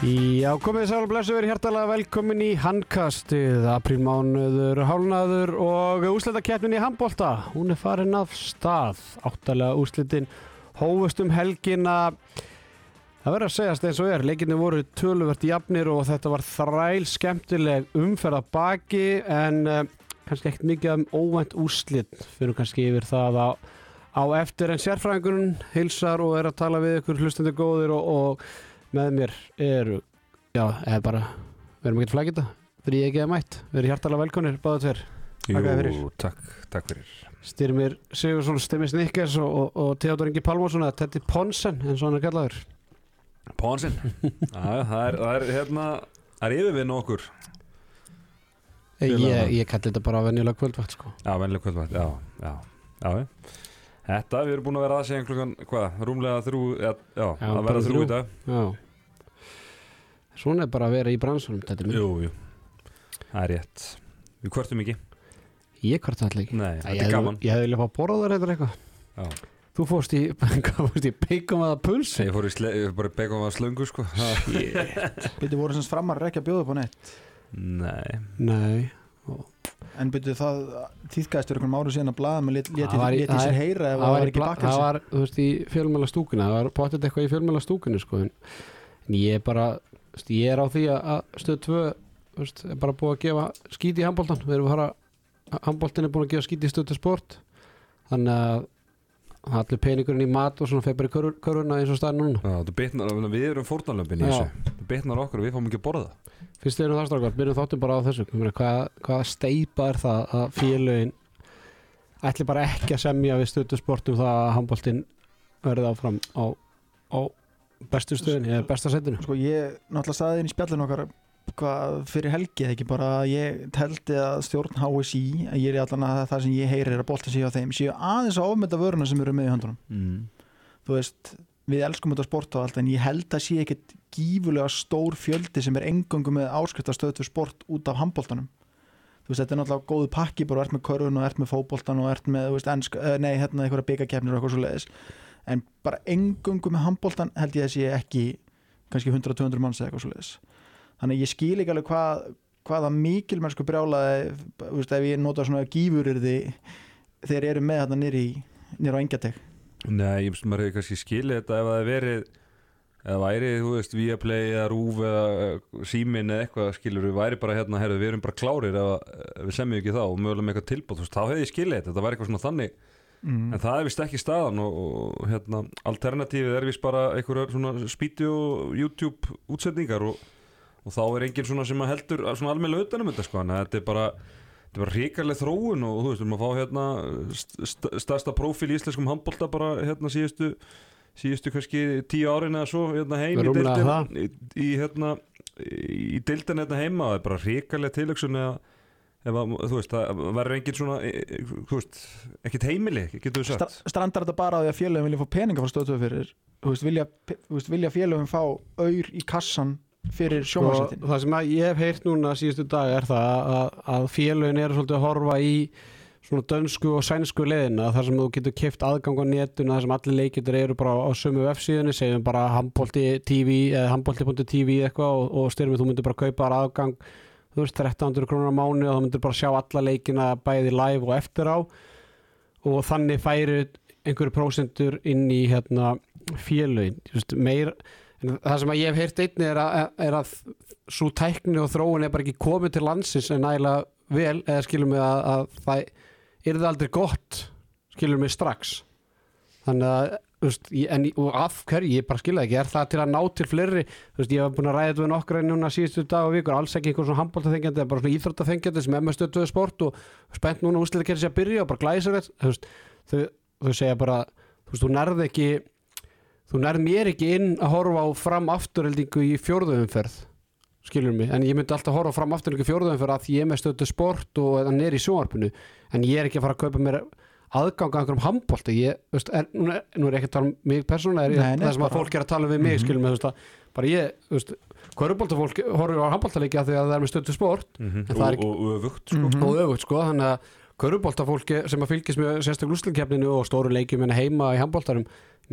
Já, komið þið sálu blessu verið hjertalega velkomin í handkastið, aprílmánuður, hálnaður og úslitakeppnin í handbólta. Hún er farin af stað, áttalega úslitin, hófust um helgina. Það verður að segjast eins og er, leikinni voru töluvert jafnir og þetta var þræl skemmtileg umferð að baki en uh, kannski ekkert mikið um óvænt úslit fyrir kannski yfir það á, á eftir en sérfræðingurinn hilsar og er að tala við ykkur hlustandi góðir og, og með mér eru, já, eða bara, við erum ekkert flækita, fyrir ég ekki að mætt, við erum hjartalega velkonir, báða tver. Þér fyrir. Takk, takk fyrir Styrmir Sigursson, Stemmis Nikkers og, og, og Theodor Ingi Pálmarsson eða Tetti Ponsen, eins og hann er kallaður. Pónsinn það, er- það er hérna Það er yfirvinn okkur Ég, ég, ég kalli þetta bara venjulega kvöldvægt, sko. Já, venlega kvöldvægt, já, já, já já. Þetta, við erum búin að vera aðsegja klukkan, hvað, rúmlega þrjú Já, já að vera þrjú í dag Já. Svona er bara að vera í bransunum, þetta er minn. Jú, jú, það er rétt Við kvörtum ekki Ég hvort allir ekki. Nei, þetta ég er gaman Ég hefði viljað fá að borða þar eitthvað. Já. Þú fórst í, hvað fórst í beikum aða pulsi? Ég fór í sle, ég bara begum að slöngu, sko Ha, Byrju voru semst framar ekki að bjóða upp á neitt Nei, Nei. En byrju það þýðgæðist fyrir einhvern áru síðan að blaða með Það var í- leti það sér er- heyra Það það var, ekki bla- það bakkelsi var, þú veist, í fjölmjöla stúkunni það var potið eitthvað í fjölmjöla stúkunni sko. en, en ég er bara þú veist, ég er á því að, stöð 2 þú veist, er bara búið að gefa skíti í handbóltan við erum að fara handbóltin er búin að gefa skíti í stöð til sport. Þannig að allir peningurinn í mat og svona feir bara í körfur- körfuna eins og staðin núna. Já, það bitnar, við erum fórnalömpin í þessu. Það bitnar okkur og við fáum ekki að borða Fyrst þegar það strákar, byrjum þáttum bara á þessu. Hvað, hvað steipa er það að félögin ætli bara ekki að semja við stöðu sportum það að handbóltin verði áfram á, á bestu stöðin eða besta setinu? Sko ég náttúrulega staði inn í spjallinu okkar hvað fyrir helgi eða ekki bara að ég teldi að stjórn HSI að ég er allan að það sem ég heyri er að bolta sig á þeim séu aðeins að ofmynda vöruna sem eru með í höndunum. Mm. þú veist, við elskum þetta sport og allt en ég held að sé ekkit gífulega stór fjöldi sem er engöngu með áskriftastöð fyrir sport út af handbóltanum þú veist, þetta er náttúrulega góðu pakki bara ert með körfun og ert með fótboltan og ert með, þú veist, ensk, uh, nei, hérna einhverja byggakefnir og eitthvað svo leiðis en bara engöngu með handbóltan held ég að sé ekki kannski 100-200 manns eða eitthvað svo leiðis þannig ég skil ekki alveg hvað hvaða mikilmennsku brjálaði þú veist, ef ég nota svona gífuryrði þeir eru með þarna nýri á engjatek. Nei, ég finnst maður hefur kannski skilið þetta ef það verið eða væri, þú veist, Viaplay eða Rúf eða eh, Símin eða eitthvað skilur við væri bara hérna, herðu, við erum bara klárir ef, ef við semjum ekki þá og mögulega með eitthvað tilbúð þú veist, þá hefði ég skilið þetta, þetta væri eitthvað svona þannig mm. en það er vist ekki staðan og, og hérna, alternatífið er vist bara einhverjar svona spíti og YouTube útsendingar og, og þá er enginn svona sem að heldur svona almennilega utanum þetta sko, en þetta er bara þetta bara ríkarlega þróun og þú veist, við erum að fá hérna st st stærsta prófíl í íslenskum handbólta bara hérna síðustu síðustu kannski tíu árin eða svo hérna heim í deildin í, í hérna í deildin hérna heima það er bara ríkarlega tilöksun eða ef að, þú veist, það verður engin svona e, e, þú veist, ekkert heimili getur við Stra sagt strandar þetta bara á því að félögum vilja fá peninga frá stöðtöðu fyrir þú veist, vilja, vilja félögum fá auður í kassan fyrir og sjónvarsettin það sem að ég hef heyrt núna síðustu dag er það að, að félögin eru svolítið að horfa í svona dönsku og sænsku leðina þar sem þú getur keft aðgang á netuna þar sem allir leikjöndur eru bara á sömu F-síðunni segjum bara handbólti TV eða handbólti.tv eitthvað og, og styrmið þú myndir bara kaupa aðgang þú veist 1300 krónar á mánu og þú myndir bara sjá alla leikina bæði live og eftir á. Og þannig færi einhverju prósentur inn í hérna félögin meir, það sem ég hef heyrt einni er að, er að svo tækni og þróun er bara ekki komið til landsins en nægilega vel eða skilum við að, að það er það aldrei gott skilum við strax. Þannig að veist, ég, en, og af hverju, ég bara skilja ekki er það til að ná til fleiri? Veist, ég hef búin að ræða þetta við nokkra núna síðustu dag og vikur, alls ekki einhver svona handbóltaþengjandi bara svona íþróttaþengjandi sem með stöðtöðu sport og spennt núna úrslit að gera sér að byrja og bara glæsa þetta þau, þau segja bara þú veist, þú nærð ekki þú nærð mér ekki inn að horfa á fram afturheldingu í fjórðuumferð skilur mig, en ég myndi alltaf horfa á fram afturheldingu í fjórðuumferð að því ég er með stöðtöðu sport og hann er í sjónvarpinu en ég er ekki að fara að kaupa mér aðgang að einhverjum handbólta ég, veist, er, nú, er, nú er ég ekki að tala um mig persónulega, er það sem að fólk er að tala við mig, Mhm. skilum mig, þú veist að bara ég, þú veist, hverjubólta horfir á handbólta því að það er með stöðtöðu sport mm er og, og öfugt sko. Mhm. og öfugt sko þannig að Köruboltafólki sem að fylgjast með sérstaklega úslinkefninu og stóru leikjum en heima í handboltarum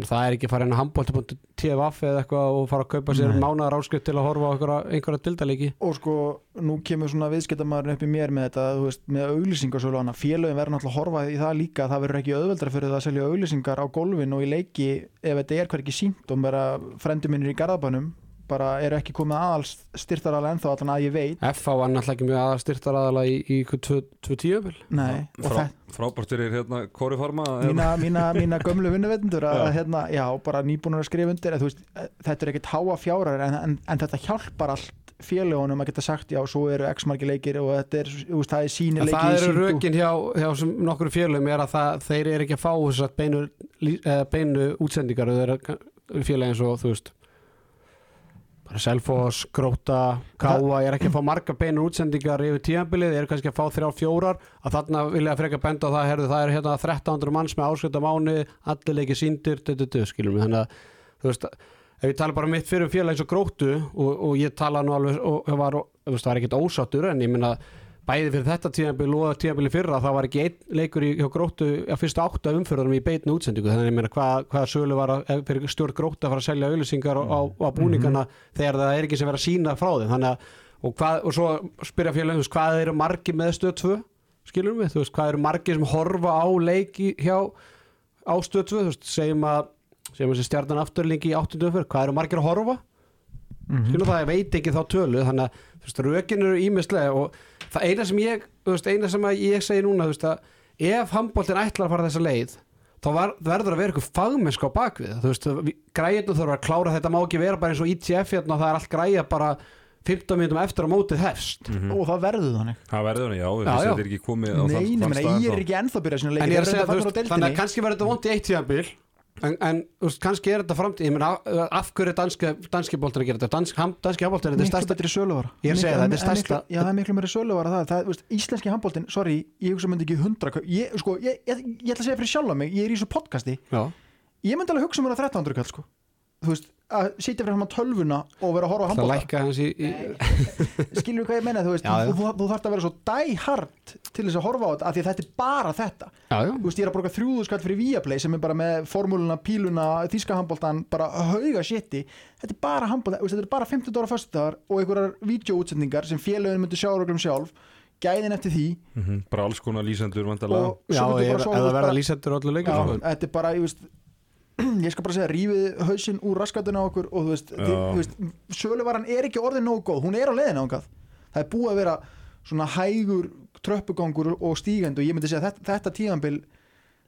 það er ekki farið inn á handbolti.tf eða eitthvað og fara að kaupa sér Nei. mánaðar áskrift til að horfa á einhverja, einhverja dildaleiki og sko, nú kemur svona viðskiptamæðurinn upp í mér með þetta, þú veist, með auglýsingar svo hana, félögin verður náttúrulega að horfa í það líka það verður ekki auðveldra fyrir það að selja auglýsingar á gólfin og í leiki ef þetta er hver ekki sínt og bara frendi minnir í garðabænum bara eru ekki komið aðals styrtaralega ennþá allan að ég veit. FH var náttúrulega ekki mjög aðal styrtar aðala í, í 2-10 Nei, og Frá, þetta frábært fyrir hérna Kóri Farma mína, mína, mína gömlu vinnuveitendur að hérna, já, bara nýbúinur að skrifa undir að, veist, þetta er ekkert háa fjárar en, en, en þetta hjálpar allt félagunum að geta sagt já, svo eru x margir leikir og þetta er, þú veist, það er síni leiki það eru rökin hjá, hjá sem nokkur félagum er að það, þeir eru ekki að fá þess að beinu, eh, beinu útsendingar félagi eins og þú veist bara Selfoss, Gróta, Káa ég er ekki að fá marga beinu útsendingar yfir tíðanbilið, þeir eru kannski að fá þrjá fjórar. Að þarna vilja að freka benda á það herðu, það er hérna 1300 manns með áskölda mánu allir leikið síndir, dödudu, skilum þannig að, þú veist, ef ég tala bara um mitt fyrir félag eins og Grótu og, og ég tala nú alveg, og það var, var ekkert ósáttur en ég minna bæði fyrir þetta tíðanbíl og tíðanbíli fyrra það var ekki einn leikur í gróttu að fyrsta átta umfyrðanum í beitnu útsendingu. Þannig að ég meina hvað, hvaða sölu var að, ef fyrir stjórn gróttu að fara að selja auðlýsingar á, á, á búningana þegar það er ekki sem vera að sína frá þeim. Þannig að og, hvað, og svo spyrja félagum hvað eru margi með stöð 2 skilur við, þú veist, hvað eru margi sem horfa á leiki hjá á stöð 2, þú veist, segjum að segjum að stjarnan afturlingi í áttundu umfyrð hvað eru margir að horfa? Mhm. skilur það, ég veit ekki þá tölu þannig að rökin eru ímislega og það eina sem ég, veist, eina sem að ég segi núna, veist, að ef handbóltin ætlar að fara þessa leið þá var, verður að vera eitthvað fagmennsk á bakvið þú veist, græðinu þurfa að klára þetta má ekki vera bara eins og ITF hérna og það er allt græða bara 15 minnum eftir að mótið hefst. Og það verður þannig. Það verður hann, já, Já, já, þetta er ekki komið á Nei, þann- þann stað ég er ekki ennþá byrjað en á þannig að kannski verður þetta vont í eitt tíðanbíl en, en veist, kannski er þetta framtíð ég meina, af hverju er danski, danski boltin að gera þetta danski, danski handbóltin er þetta miklu stærsta betri söluvara Ég Miklu- það, þetta er miklu- stærsta- já það er miklu meiri söluvara það, það veist, íslenski handbóltin, sorry, ég hugsa myndi ekki 100 kall. ég, sko, ég, ég, ég ætla að segja fyrir sjálfa mig ég er í þessu podcasti, já, ég myndi alveg hugsa mér að 1300 kall sko. þú veist, að sitja fyrir hann tölvuna og vera að horfa á það handbólta lækka hans í, í skilur við hvað ég menna, þú veist Já, já. þú, þú, þú þarft að vera svo die hard til þess að horfa á þetta, af því að þetta er bara þetta. Já, já, þú veist, ég er að borga þrjúðu skall fyrir Viaplay sem er bara með formúluna, píluna, þíska handbóltan bara hauga shiti þetta er bara handbólta, þetta er bara 50 dóra föstudagar og einhverjar vídeoútsendingar sem félögin myndi sjá reglum sjálf gæðin eftir því. Mhm, Bara alls konar lýsendur og já, það þú verða lýsendur Já, sko. þetta er bara, ég veist ég skal bara segja, rífið hausinn úr raskatuna okkur og þú veist, þið, þú veist söluvaran er ekki orðin nógu góð, hún er á leiðin ángað það er búið að vera svona hægur tröppugangur og stígandi og ég myndi segja að þetta, þetta tíðanbil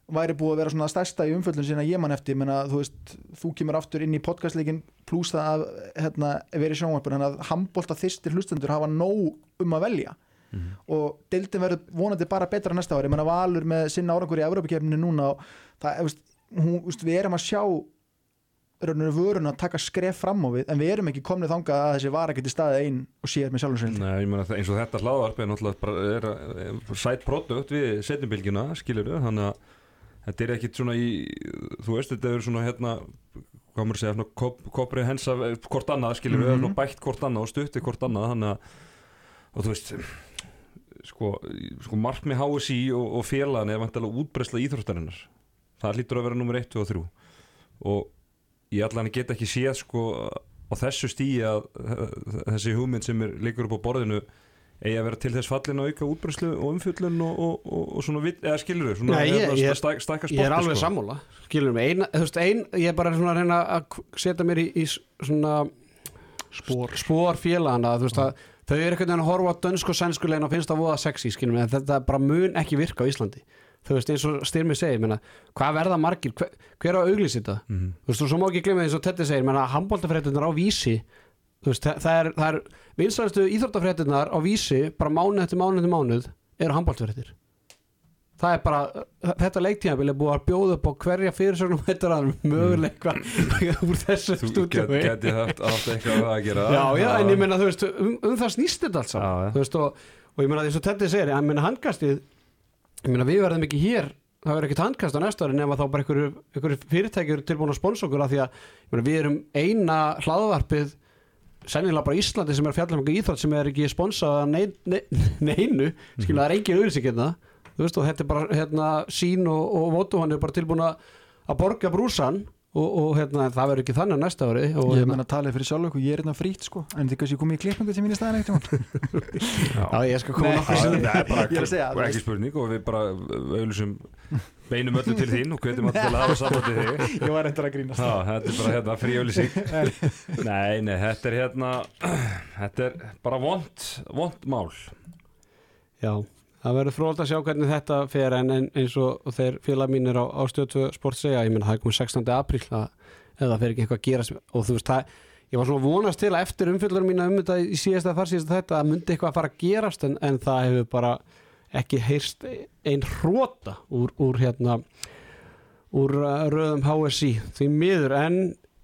væri búið að vera svona stærsta í umföllun sinna ég man eftir, menna, þú veist þú kemur aftur inn í podcastleikin pluss það að hérna, vera í sjónvarpur þannig að handbólta þyrstir hlustendur hafa nóg um að velja. Og deildin verður vonandi bara betra næsta ári, menna Valur með sinna árangur í Evropakefninu núna og það, hún, veist, við erum að sjá vörun að taka skref fram á við en við erum ekki komnið þangað að þessi vara geti staðið einn og séð með sjálfum sér Nei, ég meina það- eins og þetta hlaðvarp er náttúrulega bara er, er, sæt produkt við setjumbilgjuna, skilur við þannig að þetta er ekkit svona í þú veist, þetta er svona hérna hvað maður að segja, svona kop, hensa hvort annað, skilur við, Mhm. svona bætt hvort annað og stutti hvort annað, þannig að og þú veist sko, sko markmi HSI og, og félagan er vantilega útbreysla íþróttarinnar það lítur að vera nummer 1 og 3 og ég allan get ekki séð sko á þessu stíi að þessi hugmynd sem er líkur upp á borðinu eigi að vera til þess fallin að auka útbreyslu og umfjöllun og, og, og, og svona vit, eða skilur þau, svona Nei, ég- hérna, ég- stæk, stækka sporti ég er alveg sko. sammála skilur mig, ein, þú veist, ein, ég er bara svona að reyna að setja mér í, í svona spór, spór félagana þú veist að þau eru einhvern veginn að horfa á dönsk og sænsku legin og finnst það voða sexy skilur mig, en þetta bara mun ekki virka á Íslandi þú veist, eins og styrmi segir menna, hvað verða margir, hver, hver á auglýs þetta? Mhm. þú veist, og svo má ekki glemja eins og Tetti segir menna, handbóltafréttunar á vísi þú veist, það, er, er vinstæðastu íþróttafréttunar á vísi bara mánuð eftir mánuð eftir mánuð eru handbóltafréttir það er bara, þetta leiktíðanbili er búið að bjóða upp á hverja fyrirsögnum þetta er möguleika úr þessu þú stúdíu get, geti haft, haft eitthvað að gera. Já, já, en ég meina, þú veist, um, um það snýst þetta allt þú veist, og, og ég meina því svo Teddy segir, ég meina handkastið ég meina við verðum ekki hér það verður ekkert handkast á næsta ári nema þá bara einhverju, einhverju fyrirtækjur tilbúin að sponsa okkur af því að meina, við erum eina hlaðvarpið sennilega bara Íslandi sem er fjallum okkur íþrótt sem er ekki sponsað nein, nein, neinu, skilja það er engin auðlýsing hérna. Þú veist, og þetta er bara hérna, sín og, og votu hann er bara tilbúin að borga brúsan og, og hérna, það verður ekki þannig næsta ári og Ég hérna, menna að tala fyrir sjálf okkur, ég er hérna frýtt sko. En þið kannski komið í klippingu til mín í staðan eitt já, ég skal koma sinnum. það er bara Ég er að segja, og þú ekki veist- spurning og við bara auðlusum beinum öllu til þín og hvetjum allir til að hafa sambandi þig. Ég var reyndar að grínast. Já, þetta er bara hérna frí auðlýsing Nei, nei, þetta er hérna þetta er bara vond vond mál. Já, það verður fróld að sjá hvernig þetta fer en, eins og þeir félag mínir á, á stöðtu sport segja, ég menn það er komið 16. apríl að eða fer ekki eitthvað að gerast og þú veist það, ég var svona að vonast til að eftir umfylgur mína um þetta í síðasta þar síðasta þetta að myndi eitthvað að fara að gerast en, en það hefur bara ekki heyrst ein hróta úr, úr hérna úr uh, röðum HSI því miður en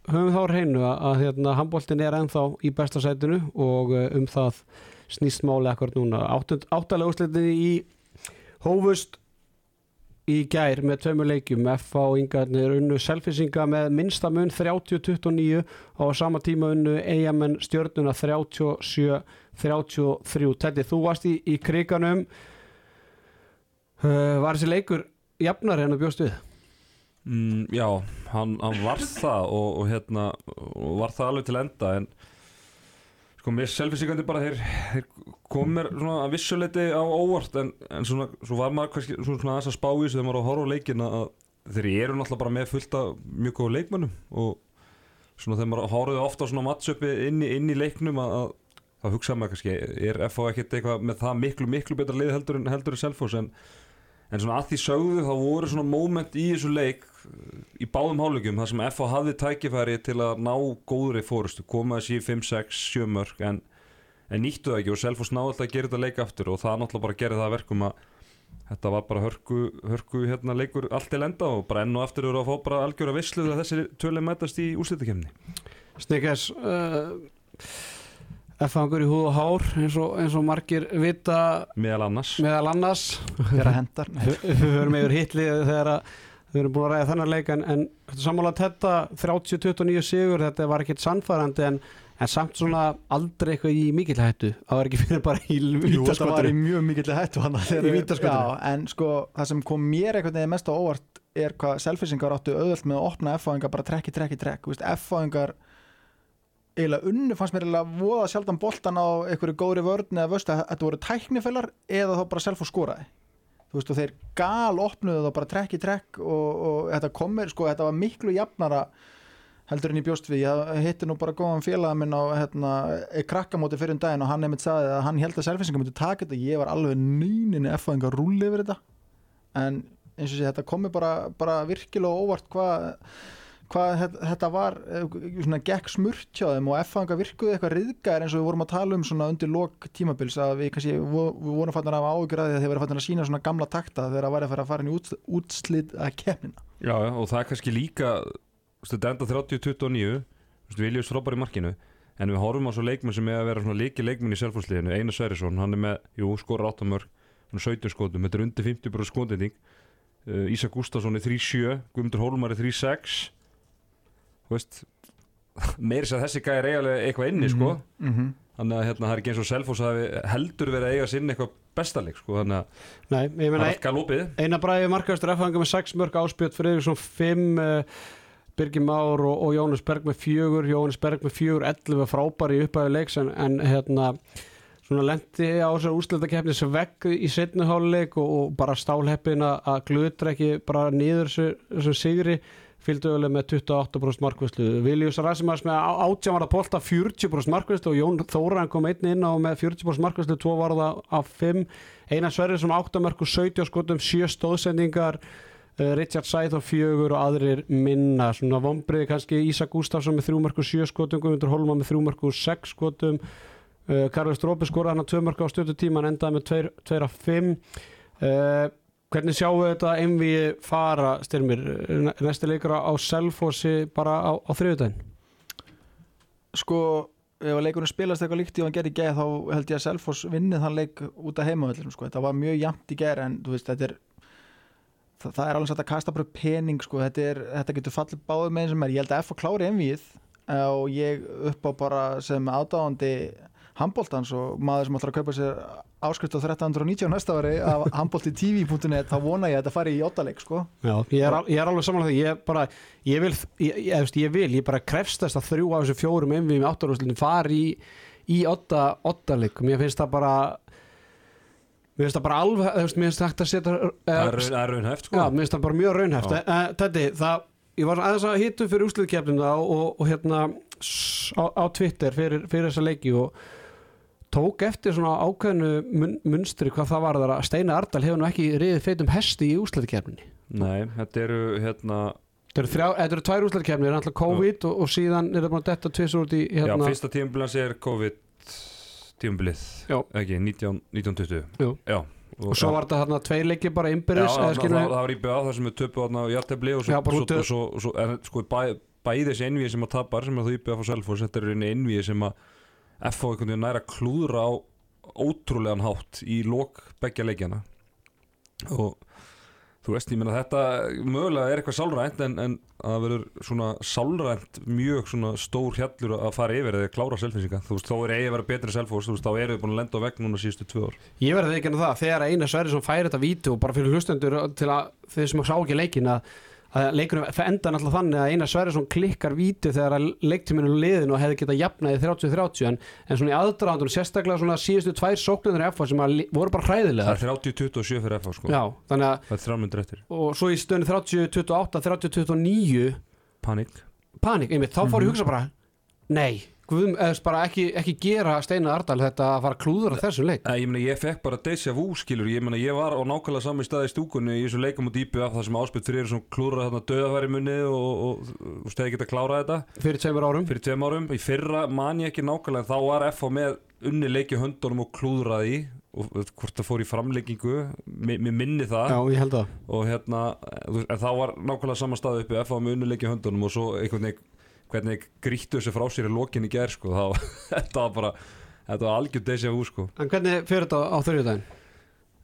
höfum þá á hreinu að, að hérna, handbóltin er ennþá í besta sætinu og uh, um það snýst máli akkur núna. Áttalega úrslitin í hófust í gær með tveimur leikjum. F á yngarnir unnu selfisinga með minnsta mun 30-29 og sama tíma unnu eigamenn stjörnuna 37-33 Teddy, þú varst í, í kriganum. Uh, var þessi leikur jafnar en að bjóst við? mm, Já, hann, hann var það og, og hérna og var það alveg til enda en sko mér selfinsíkandi bara þeir, þeir kom mér svona að vissuleiti á óvart en, en svona, svo var maður kannski svona, aðeins að spá í þessu þegar maður var að horfa á leikina að þeir eru náttúrulega bara með fullt af mjög góða leikmönnum og svona þegar maður horfði ofta svona matchupi inn, inn í leiknum að, að þá hugsaði maður kannski er FH ekkert eitthvað með það miklu miklu betra lið heldur en heldur en Selfoss en En svona að því sögðu þá voru svona moment í þessu leik uh, í báðum hálfleikum þar sem FH hafði tækifæri til að ná góðri fórustu, koma þessi í 5, 6, 7 mörg en, en nýttu það ekki og Selfoss náði alltaf að gera þetta leik aftur og það náttúrulega bara gerði það að verkum að þetta var bara hörku, hörku hérna leikur allt til enda og bara enn og aftur eru að fá bara algjöra visslu þegar þessi tölum mætast í úrslitakefni. Snikkes uh, F-fangur í húð og hár eins og, eins og margir vita. Meðal annars. meðal annars. Þegar að hendar við höfum yfir hitlið þegar að við erum búin að ræða þennan leik en, en sammála þetta 30-29 sigur? Þetta var ekkert sannfærandi en, en samt svona aldrei eitthvað í mikill hættu. Það var ekki fyrir bara í Jú, þetta var í vítaskotinu mjög mikill hættu vítaskotinu. Já, en sko, það sem kom mér einhvern veginn mest á óvart er hvað selfisingar áttu auðvöld með að opna F-fáingar bara trekk í trekk í trekk Þú veist, F-fáingar eiginlega unnu fannst mér eiginlega voða sjaldan boltan á einhverju góðri vörn eða vöstu að þetta voru tæknifellar eða þá bara self og skoraði. Þú veist og þeir gal opnuðu þá bara trekk í trekk og, og þetta komir sko þetta var miklu jafnara heldur en ég bjóst við, ég hitti nú bara góðan félaga minn á hérna, krakkamóti fyrir um daginn og hann sagði að hann held að selfisingar myndi taka þetta, ég var alveg nýninni effaðingar rúli yfir þetta. En eins og sé þetta komi bara, bara virkilega óvart hvað hvað þetta- var eh, svona gekk smurt hjá þeim og F-fanga virkuði eitthvað riðgæðir eins og við vorum að tala um svona undir lok tímabils að við kannski við vorum fannir að áhyggjur að því að þeir verið fannir að sína svona gamla takta þegar það væri að fara að fara inn í út, útslit að kemnina Já, og það er kannski líka þú veist, þetta enda 30-29 þú veist, Viljus frábær í markinu en við horfum á svo leikmenn sem er að vera svona leiki leikmenn í selfhúsliðinu, Einar Sverrisson hann er með, jú, skora 8 mörg hann er 17 skotum, þetta er undir 50 bara skotending uh, Ísak Gustafsson er 3-7 Guðmundur Hólmar er 3-6 þú veist meiri sér að þessi gæri eiginlega eitthvað inni sko, mm -hmm. þannig að hérna, það er ekki eins og hafi heldur verið að eiga sinn eitthvað bestaleg sko, þannig að það er allt galopið. Eina bræði markaðustur F-fanga með 6 mörg áspjöld Friðriksson 5 uh, Birgir Már og, og Jónas Berg með fjögur. Jónas Berg með fjögur 11 frábæri upphæðu leiks en, en hérna svona lendi á þessar úrslutakefni sem vegg í setnu háluleik og, og bara stálheppin að að glutra ekki bara niður þessu- sigri fylgdu öðlega með 28% markvæslu Viljus Rasimas með á- 18 var að polta 40% markvæslu og Jón Þóran kom einn inn á með 40% markvæslu 2 var það af 5 Einar Sverrir sem 8 mörg og 17 skotum 7 stóðsendingar uh, Richard Sæð og fjögur og aðrir minna. Svona vombriði kannski Ísak Gustafsson með 3 mörg og 7 skotum Guðmundur Holma með 3 mörg og 6 skotum. Uh, Karvel Strópi skoraði hann að 2 mörg á stötu tíma en endaði með 2 af 5 uh, Hvernig sjáum við þetta einvi fara, styrmir, næsti leikur á Selfossi bara á, á þriðudaginn? sko ef leikurinn spilast eitthvað líkt í og hann gerði í gæð þá held ég að Selfoss vinnið þann leik út af heimavöldum sko. þetta var mjög jæmt í gæð en veist er það, það er alveg satt að kasta bara pening sko. þetta, er, þetta getur fallið báðum með eins sem er ég held að F að klári envið og ég upp á bara sem aðdáðandi handbóltans og maður sem ætlar að kaupa sér áskrift á 1319 næsta ári af handbóltitv.net þá vona ég að þetta fari í ottaleik sko. Já, ég er, ég er alveg samanlega því ég bara, ég vil, ég, ég, ég, ég vil, ég bara krefst þess að þrjú af þessu fjórum MV með áttarúslutin fari í, í ottaleik mér finnst það bara mér finnst það bara alveg, þú veist, mér finnst það hægt að setja Það uh, er það er raunhæft sko. Já, mér finnst það bara mjög raunhæft. Uh, Þetta, það, ég var aðeins að hitu fyrir úsliðkefnina og, og hérna s- á, á Twitter fyrir, fyrir þessa leiki og tók eftir svona ákveðnu mun, munstri hvað það var að Steina Ardal hefur nú ekki riðið feitum hesti í úsliðkefninni Nei, þetta eru hérna Þetta eru, þrjá, þetta eru tvær úsliðkefnir, það er alltaf COVID og, og síðan er það bara detta tvisur út í Já, hérna, fyrsta tímabilins er COVID tímabilið Já. Ekki, 19, 1920 Jú. Já og svo var þetta hérna tveir leiki bara Já, innbyrðis það, eða það, það, við- var í BA þar sem við töpu á játefli og svo, Já, svo, og svo, og svo en sko bæ, bæði þessi envíi sem að tapar sem að þú íbjöða frá Selfoss þetta er einu envíi sem að FH einhvern veginn næra klúðra á ótrúlegan hátt í lok beggja leikjana og þú veist, ég meina þetta mögulega er eitthvað sálrænt en, en það verður svona sálrænt mjög svona stór hjallur að fara yfir eða klára selfinsinga, þú veist, þá er eigi að vera betri Selfoss, þú veist, þá eru við búin að lenda á vegg núna síðustu tvö ár. Ég verði ekki að það, þegar Einar Sverrisson færi þetta vítu og bara fyrir hlustendur til að þeir sem sá ekki leikin að, að leikunum enda náttúrulega þannig að Einar Sverrisson klikkar vítu þegar að leiktíminu liðin og hefði getað jafnaði 30-30 en, en svona í aðdraðandunum sérstaklega svona síðustu tvær sóknunir FH sem voru bara Það hræðilegar er 30-27 fyrir FH sko, Já, þannig að það er þrjámyndur eftir. Og svo í stöðinu 30-28, 30-29 Panik. Panik, einmitt, þá fór ég að hugsa bara nei, guðum, eða bara ekki, ekki gera Steinar Ardal þetta að fara að klúðra þessum leik? Ég, meina, ég fekk bara deja vu skilur. Ég, meina, ég var á nákvæmlega sami stað í stúkunni í þessu leikum út IBF þar sem áspilt fyrir svona klúra þarna döðafæri munni og, og, og stegi geta klárað þetta. Fyrir tveimur árum? Fyrir tveim árum. Í fyrra man ég ekki nákvæmlega þá var FH með unni leiki höndunum og klúðraði og hvort það fór í framleikingu mér minni það. Já, ég held að og hérna, þá var nákvæmlega sama stað uppi FH með unni leiki höndunum og svo einhvern veginn hvernig grýttu þessu frá sér í lokin í ger sko, þá, þetta var bara þetta var algjör deja vu sko. En hvernig fyrir þetta á þurjudaginn?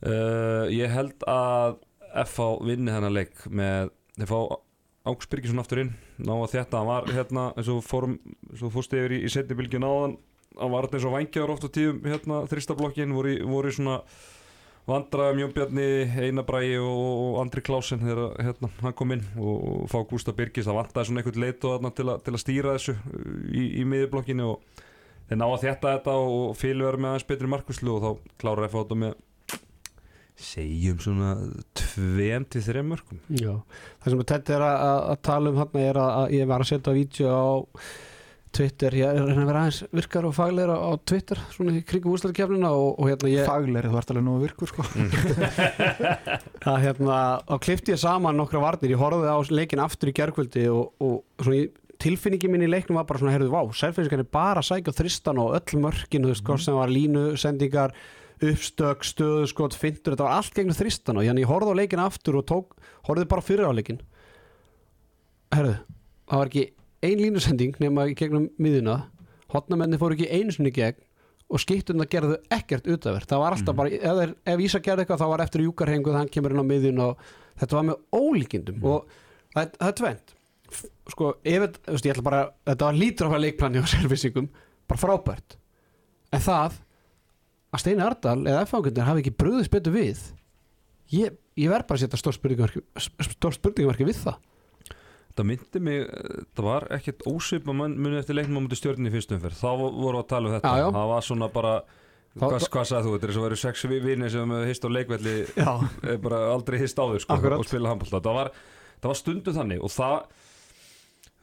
Uh, ég held að FH vinni þennan leik með þeir fá Áks Birgisson aftur inn. Ná að þetta, hann var hérna eins og fórum, eins og fórst yfir í, í setni bylgju náðan hann var eins og vangjaður oft á tíðum hérna þristablokkin, voru í svona vandraðum Jón Bjarni Einar Bræi og, og Andri Klásen þegar hérna, hann kom inn og, og fá Gústa Birgis, það vantaði svona einhvern leitu þarna til, að- til að stýra þessu uh, í, í miðjublokkinni og þeir ná að þetta þetta og fylgur verið með aðeins betri markuslu og þá klárar FH þetta með segjum svona tveim til þreim mörgum Já, það sem þetta er að, að, að tala um hann er að, að ég var að setja vídeo á Twitter, ég er að að vera aðeins virkar og fagleira á Twitter svona í kringum úrslæðikefnina og, og hérna ég faglegri, þú ert alveg nú virkur sko. að hérna, þá klifti ég saman nokkra varnir, ég horfði á leikin aftur í gerkvöldi og, og svona í tilfinningi minn í leiknum var bara svona, heyrðu, vá, sælfæðiskan er bara að sækja þristan og öll mörkin, þú veist, hvort sem var línu, sendingar, uppstök, stöðu, skot, fintur, þetta var allt gegnum þristan og hérna ég horfði á leikin aftur og tók, horfði bara fyrir á leikin. Herðu, það var ekki ein línusending nema í gegnum miðuna, hotnamenni fóru ekki í gegn og skiptuna gerðu ekkert utafert það var alltaf bara, ef, ef Ísa gerði eitthvað þá var eftir júkarhengu þannig kemur inn á miðjun og þetta var með ólíkindum og það, það er tvent sko, ef veist, ég ætla bara þetta var lítur á að leikplani á servisingum bara frábært. En það að Steini Ardal eða F-fangundir hafi ekki bröðist betur við ég, ég verð bara að setja stór spurningamarki stór spurningamarki við það það myndi mig, það var ekkert ósvipa munið eftir leiknum á múti stjórnir í fyrstum fyrr þá voru að tala um þetta. Já, já. það var svona bara Þá- hvað, hvað sagði þú, þetta er svo verið sex vinir sem hist á leikvelli eh, bara aldrei hist áður sko, Akkurat. og spila handbólta það var, það var stundu þannig og það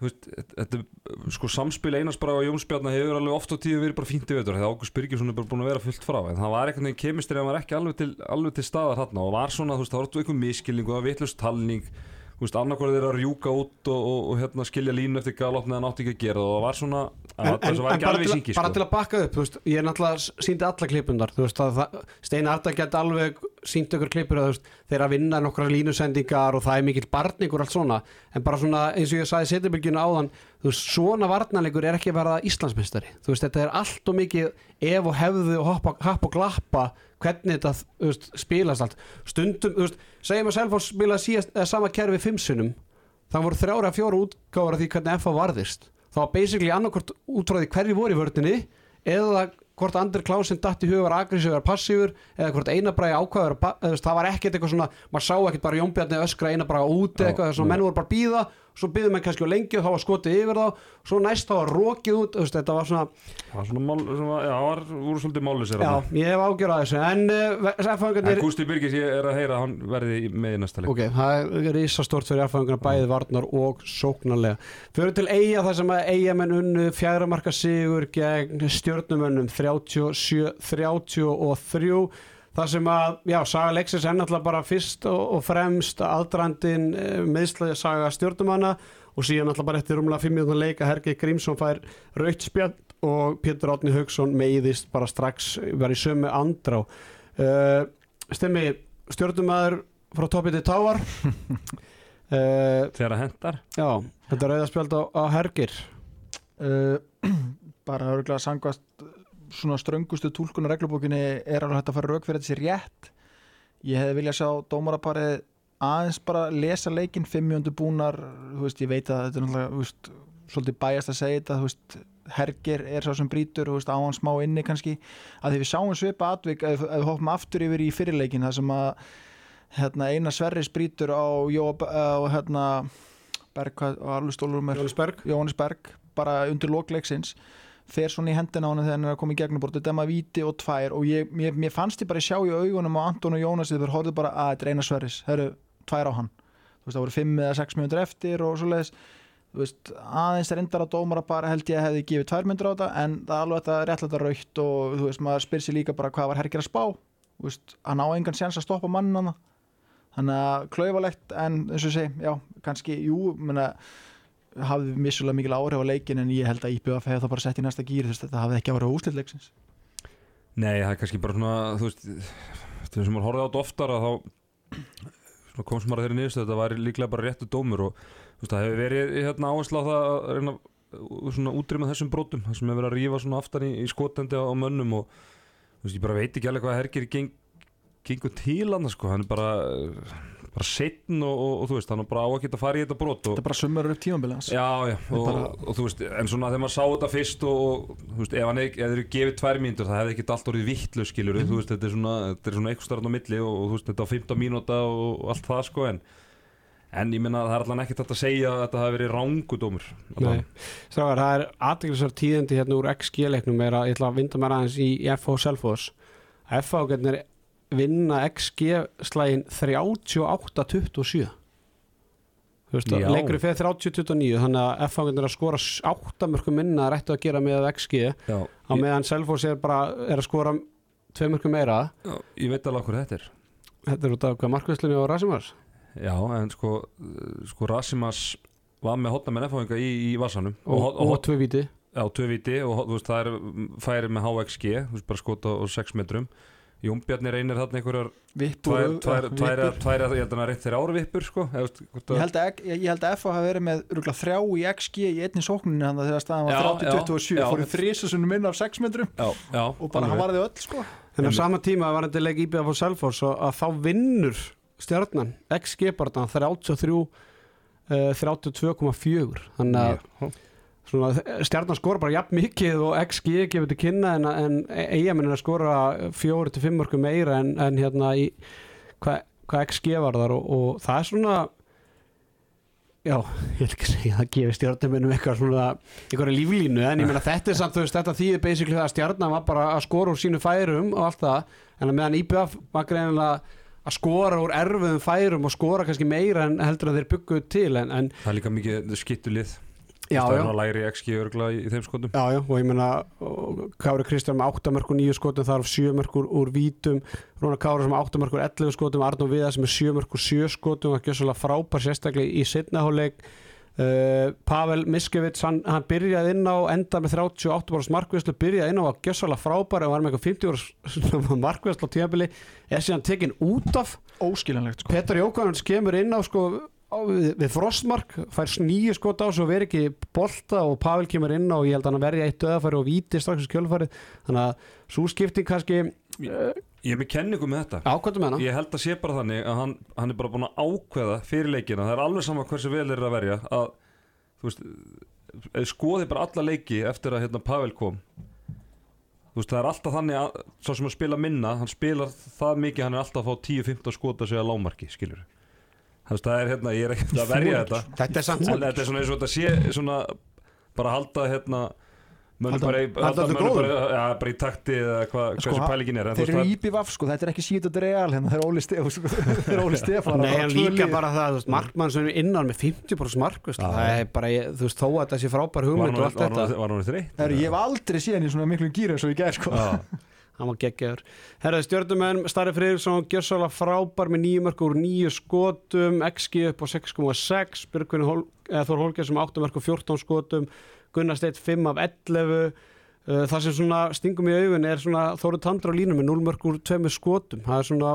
veist, þetta sko samspil Einars bara og Jóns Bjarnar hefur alveg oft á tíu verið bara fínt í veitur þegar Ágúst Birgisson er bara búin að vera fullt frá. En það var einhvern veginn kemistri að hann var ekki alveg til, alveg til staðar þarna og var svona, þú veist, það var eitthvað miskilning og það var vitlust talning þú veist, annarkvæður þeir að rjúka út og, og, og hérna skilja línu eftir galopni að nátti ekki að gera. Það og það var svona, en, að, en, það var en ekki alveg til, syngi bara sko. til að bakka upp þú veist, ég er náttúrulega síndi alla klippundar þú veist, að Steina Arda geti alveg sínt ykkur klippur að veist, þeir að vinna nokkra línusendingar og það er mikill barningur allt svona, en bara svona eins og ég sagði setjabylgjuna áðan, þú veist, svona varnarleikur er ekki að verða Íslandsmeistari. Þú veist, þetta er allt og mikið ef og hefðu og hoppa, hoppa og glappa hvernig þetta veist, spilast allt stundum, þú veist, segjum að Selfoss spila síðast, eða sama kerfi fimm sinnum það voru þrjára fjóra útgáfar af því hvernig FA varðist það var basically annarkort út frá því hverju voru í vördinni eða hvort Andri Klásin datt í hug var agressív var passífur eða hvort einabræði ákvaður það var ekkert eitthvað svona, maður sá ekkert bara Jónbjarni öskra einabræði úti Já, eitthvað, svona nei. menn voru bara að býða svo byggðum menn kannski á lengi og þá var skotið yfir þá. Svo næst þá var rokið út veist, þetta var svona, Það var svona mál, svona, já, það var, voru svolítið málusir já, ég hef ágjörð að þessu. En uh, En Gústi Birgis, ég er að heyra að hann verði með í næsta leik. Ok, það er risastórt fyrir F-fangarna bæði varnar og sóknarlega. Fyrir til eiga þar sem að eiga menn unnu fjæra marka sigur gegn stjórnumönnum 37-33 þar sem að, já, saga Lexis er náttúrulega bara fyrst og, og fremst aðdrandin meðslaði saga stjórnumanna og síðan náttúrulega bara eftir rúmlega 5 minútur leika Hergi Grímsson fær raukt spjall og Pétur Átni Haugsson meiðist bara strax var í sömu andrá. Uh, stemmi stjórnumæður frá toppið til táar. Uh, Þegar það hendar já, þetta er rauðaspjald á, á Hergir uh, bara örgulega sangast svona ströngustu túlkunar reglubókinni er alveg hægt að fara rauk fyrir sér rétt. Ég hefði viljað sjá dómaraparið aðeins bara lesa leikinn fimmjöndu búnar, þú veist, ég veit að þetta er náttúrulega, þú veist, svolítið bæjast að segja þetta, þú veist, Herger er sá sem brýtur, þú veist, á hann smá inni kannski. Að því við sáum svipa atvik ef við hoppum aftur yfir í fyrirleikin það sem að hérna, eina Sverris brýtur á, á hérna, Berg, á alveg stólur með Jónisberg Jóhannes Berg bara undir lokleiksins fer svona í hendina á hann þegar hann er að koma í gegnum bort þetta er maður víti og tvær og ég, mér, mér fannst ég bara sjá í augunum á Anton og Jónas þegar horfðu bara að þetta er eina sverris. Það eru tvær á hann. Þú veist það voru fimm eða sex mjöndur eftir og svoleiðis. Þú veist aðeins reyndar að dómara bara held ég að hefði gefið tvær mjöndur á þetta en það er alveg þetta réttlega raukt og þú veist maður spyr sér líka bara hvað var hergir að spá? Þú veist hann á engan séns að stoppa mannin hann þannig að klaufalegt en eins og ég segi já kannski jú menna hafði missulega mikil áhrif á leikin en ég held að IBF hefði það bara sett í næsta gýr þetta hafði ekki áhrif á úslitleiksins Nei, það er kannski bara svona þú veist, þegar sem maður horfði á þetta oftar að þá svona kom sem maður að þeirri niðurstu þetta væri líklega bara réttu dómur og veist, það hefur verið hérna áherslu á það að reyna að svona útrýma þessum brotum það sem hefur verið að rífa svona aftan í, í skotendi á, á mönnum og veist, ég bara veit ekki alveg hvað hergir geng, gengur til hann sko, hann er bara bara setn og, og, og þú veist, hann er bara á að geta fara í þetta brot og þetta er bara summar upp tímabilið hans. Já, já, og, bara- og, þú veist, en svona þegar maður sá þetta fyrst og, og þú veist, ef hann ef þeir eru gefið tvær mínútur, það hefði ekkert allt orðið vittlu skilur, Mhm. þú veist, þetta er svona, þetta er svona eitthvað starfn á milli og, og þú veist, þetta á 15 mínúta og, allt það sko, en en ég minna að það er allan ekkert að segja að þetta hafi verið rángudómur Nei, Strákar, það er aðdeglisar tíðindi hérna úr XG-leiknum er að ég ætla að vinda mér aðeins í FH Selfoss. FH vinna XG-slægin 38-27 Þú veist, Já. leikurinn fyrir 30-29 þannig að getnir að skora 8 mörgum minna er eftir að gera með XG Já, á meðan Selfoss er bara er að skora 2 mörgum meira. Já, ég veit alveg hvað þetta er. Þetta er út af hvað markvæslunni og Rasimars Já, en sko, sko Rasimas var með hotna með nefnfáinga í, í vassanum og, og, og, og, tvö víti. Já, tvö viti og veist, það er færi með HXG, veist, bara skota á 6 metrum Jón Bjarni reynir þarna einhverjar Vippur, tvær, tvær, uh, tvær, vippur. tvær, ég held að hann er reitt þeirra árvippur sko Ég að- að, ég, held að FH hafi verið með rúglega þrjá í XG í einni sókninni hann þegar staðan var 30-27 já, já. fór í þrísasunum inn af 6 metrum já, já, og bara hann varði öll sko á Einmitt. sama tíma var þetta leik IBF og Selfoss og að þá vinnur stjarnan XG bara 33 uh, 32,4 þannig að stjarnan skora bara jafn mikið og XG gefur til kynna en, en eigamenn er að skora 4-5 mörgum meira en, en hérna í hvað hva XG var þar og, og það er svona já, ég vil ekki segja að það gefur stjarnumennum eitthvað svona eitthvað líflínu en ég meina þetta er samt þú veist þetta þýðir basically það að stjarnan var bara að skora úr sínu færum og allt það en meðan IBF var greinilega að skora úr erfiðum færum og skora kannski meira en heldur að þeir bygguðu til en, en það er líka mikið skittulið já, það já, er nú læri XG örgla í, í þeim skotum. Já, já, og ég meina og Kári Kristján með 8 mörgur 9 skotum þar af 7 mörgur úr vítum. Rúnar Kári sem 8 mörgur 11 skotum Arnó Viða sem er 7 mörgur 7 skotum og ekki svolítið frábær sérstaklega í setnaháleik uh, Pavel Miskevits hann, hann byrjaði inn á enda með 38 ára markvæslu, byrjaði inn á að gjössalega frábær og var með eitthvað 50 ára markvæslu á tíðabili, er síðan tekin út af. Óskiljanlegt sko. Petar Jókvæðans kemur inn á sko við, við frostmark, fær nýju skot á svo veri ekki bolta og Pavel kemur inn og ég held að hann verði eitt döðafæri og víti strax í skjölfarið, þannig að svo skipting kannski uh, ég er með kenningu með þetta. ákvæmdum með hana. Ég held að sé bara þannig að hann, hann er bara búin að ákveða fyrir leikina, það er alveg sama hversu vel er að verja að veist, eða skoði bara alla leiki eftir að hérna Pavel kom. Veist, það er alltaf þannig að svo sem að spila minna, hann spilar það mikið hann er alltaf að fá 10-15 skota sig að lámarki skilur það er hérna, ég er ekkert að verja þetta. Þetta er samt en þetta er svona eins og þetta sé svona bara halda hérna mönnum Halda- bara, í- bara, ja, bara í takti eða hvað, Sko, hversu pælingin er en þú þeir eru það- íbjöf sko, þetta er ekki síðan þetta real hérna, þeir eru Óli Stefán Nei, en líka bara það, þú veist, markmann sem er innan með 50% mark, veist, það er bara, ég- þú veist, þó að það sé frábær hugmynd og allt þetta. var- þreytt Heru, ég hef aldrei séð henni svona miklu gýra svo í gær sko. Hann var geggjaður. Herraði stjórnumenn, Starri Friðriksson gjössalega frábær með nýju mörg úr nýju skotum, XG upp á 6,6 Björgvin Hol, Þór Holger sem 8 mörg og 14 skotum Gunnar Steit 5 af 11 Uh, það sem svona stingum í augun er svona Þóru Tandra á línu með 0 mörg úr 2 skotum, það er svona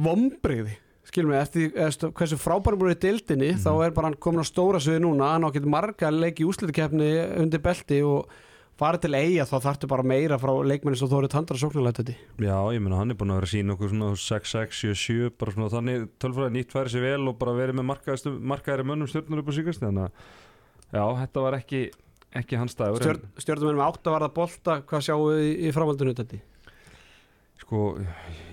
vombriði skilum við, eftir eftir hversu frábærum búin í dildinni, þá er bara hann komin á stóra sviði núna, hann á getur marga leiki í úslitakefni undir belti og fara til eiga þá þarftu bara meira frá leikmenni sem Þóri Tandra sóknarlætt þetta Já, ég meina hann er búin að vera að sína okkur svona 6-6, 7-7, bara svona þannig tölfræði nýtt færi sér vel og bara verið með markaðari mönnum stjórnur upp á síkast þannig að já, þetta var ekki, ekki hans dagur Stjórn, stjórnum með átt að varða bolta hvað sjáum við í, í framhaldinu þetta en, sko,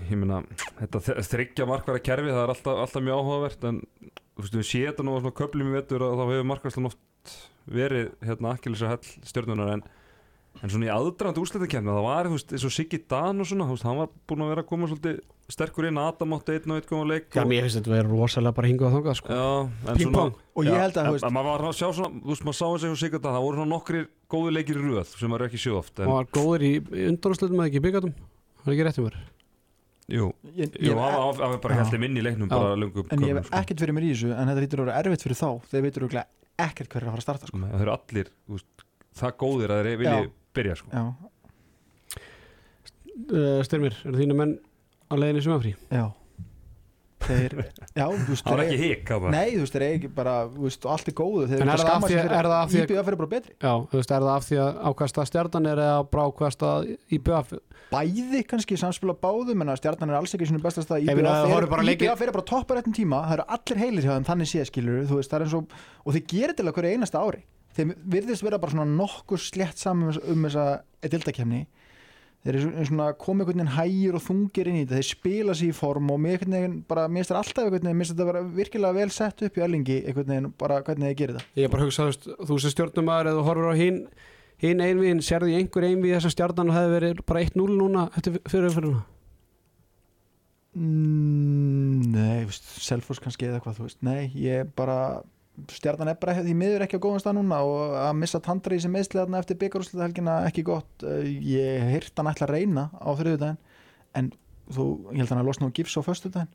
ég meina þetta þ- þriggja markværa kerfi það er alltaf, alltaf mjög áhugavert en þú veist, við verið hérna akkilis að hell stjórnunar en En svona í aðdraðandi úrslitakefni það var, þú veist, eins og Siggi Dan og svona, þú veist, hann var búin að vera að koma svolítið sterkur inn, Adam átti einn og einn góðan leik Já, og, mér finnst þetta að vera rosalega bara hingað og þangað sko. Já, en Ping-pong. og ég held að, þú veist, en maður var að sjá svona, þú veist, maður sá eins og Siggi Dan, það voru svona nokkrir góði leikir í röð sem maður ekki séð oft, en var góður í undanúrslitum eða ekki í byggatum það er ekki rétt um mér jú, ég, jú, ég, hann var- var bara held inn í leiknum, Já. bara lungum en ég hef sko. ekkert fyrir mér í þessu en þetta lítur að vera erfitt fyrir þá þeir veitur ekkert hver er að fara að starta sko. Það eru allir, það góðir að þeir vilji Já. Byrja, sko. Já, uh, Styrmir, eru þínu menn á leiðinni í sumafrí? já. Þeir, já, þú veist Það var ekki eiga- hik, það nei, þú veist, þeir er ekki bara, þú veist, allt er góðu. Þeir En er það af því- er það af því að- IBF er bara betri. Já, þú veist, er það af því að ákvæmsta stjarnan er eða bara ákvæmsta í BF bæði kannski samspila báðum en að stjarnan er alls ekki svona bestast að Ég meina, það horfir bara leiki- IBF er bara toppar réttum tíma það eru allir heilir hjá þeim, þannig sé skilur þú veist, það er eins og, og þeir gerir til að hverju einasta ári þeir virðist vera bara svona nokkur slétt saman um, um þessa dildakefni þeir eru svona- komið einhvern veginn hægir og þungir inn í þetta, þeir spila sér í form og mér, finnst það alltaf einhvern veginn, mér finnst þetta vera virkilega vel sett upp í Erlingi einhvern veginn, bara hvernig þeir gerir það Ég bara að hugsa, þú sem stjórnumæður eða þú horfir á hinn hinn einviðin, sérðu í einhver einvið þess að stjarnan hefði verið bara 1-0 núna eftir fyrirumfyrirna Mm, nei, Selfoss kannski eða hvað þú veist, nei, ég bara stjarnan er bara því miður ekki á góðan stað núna og að missa tandra í sem meðsliðarna eftir byggarúslita helgina ekki gott. Uh, ég heyrt hann ætla að reyna á þriðudaginn en þú, ég held hann að losna á gifs á föstudaginn.